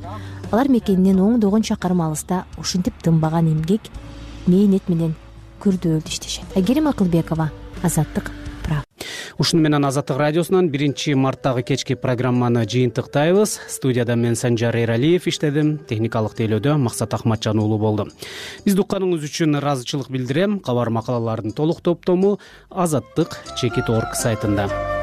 Алар мекенинен оңдогон чакырым алыста ушинтип тынбаган эмгек мээнет менен күрдөөлдүү иштешет. Айгерим акылбекова азаттык ушуну менен азаттык радиосунан биринчи марттагы кечки программаны жыйынтыктайбыз. Студияда мен санжар эралиев иштедим. Техникалык тейлөөдө максат акматжан уулу болду бизди укканыңыз үчүн ыраазычылык билдирем. Кабар макалалардын толук топтому азаттык чекит орг сайтында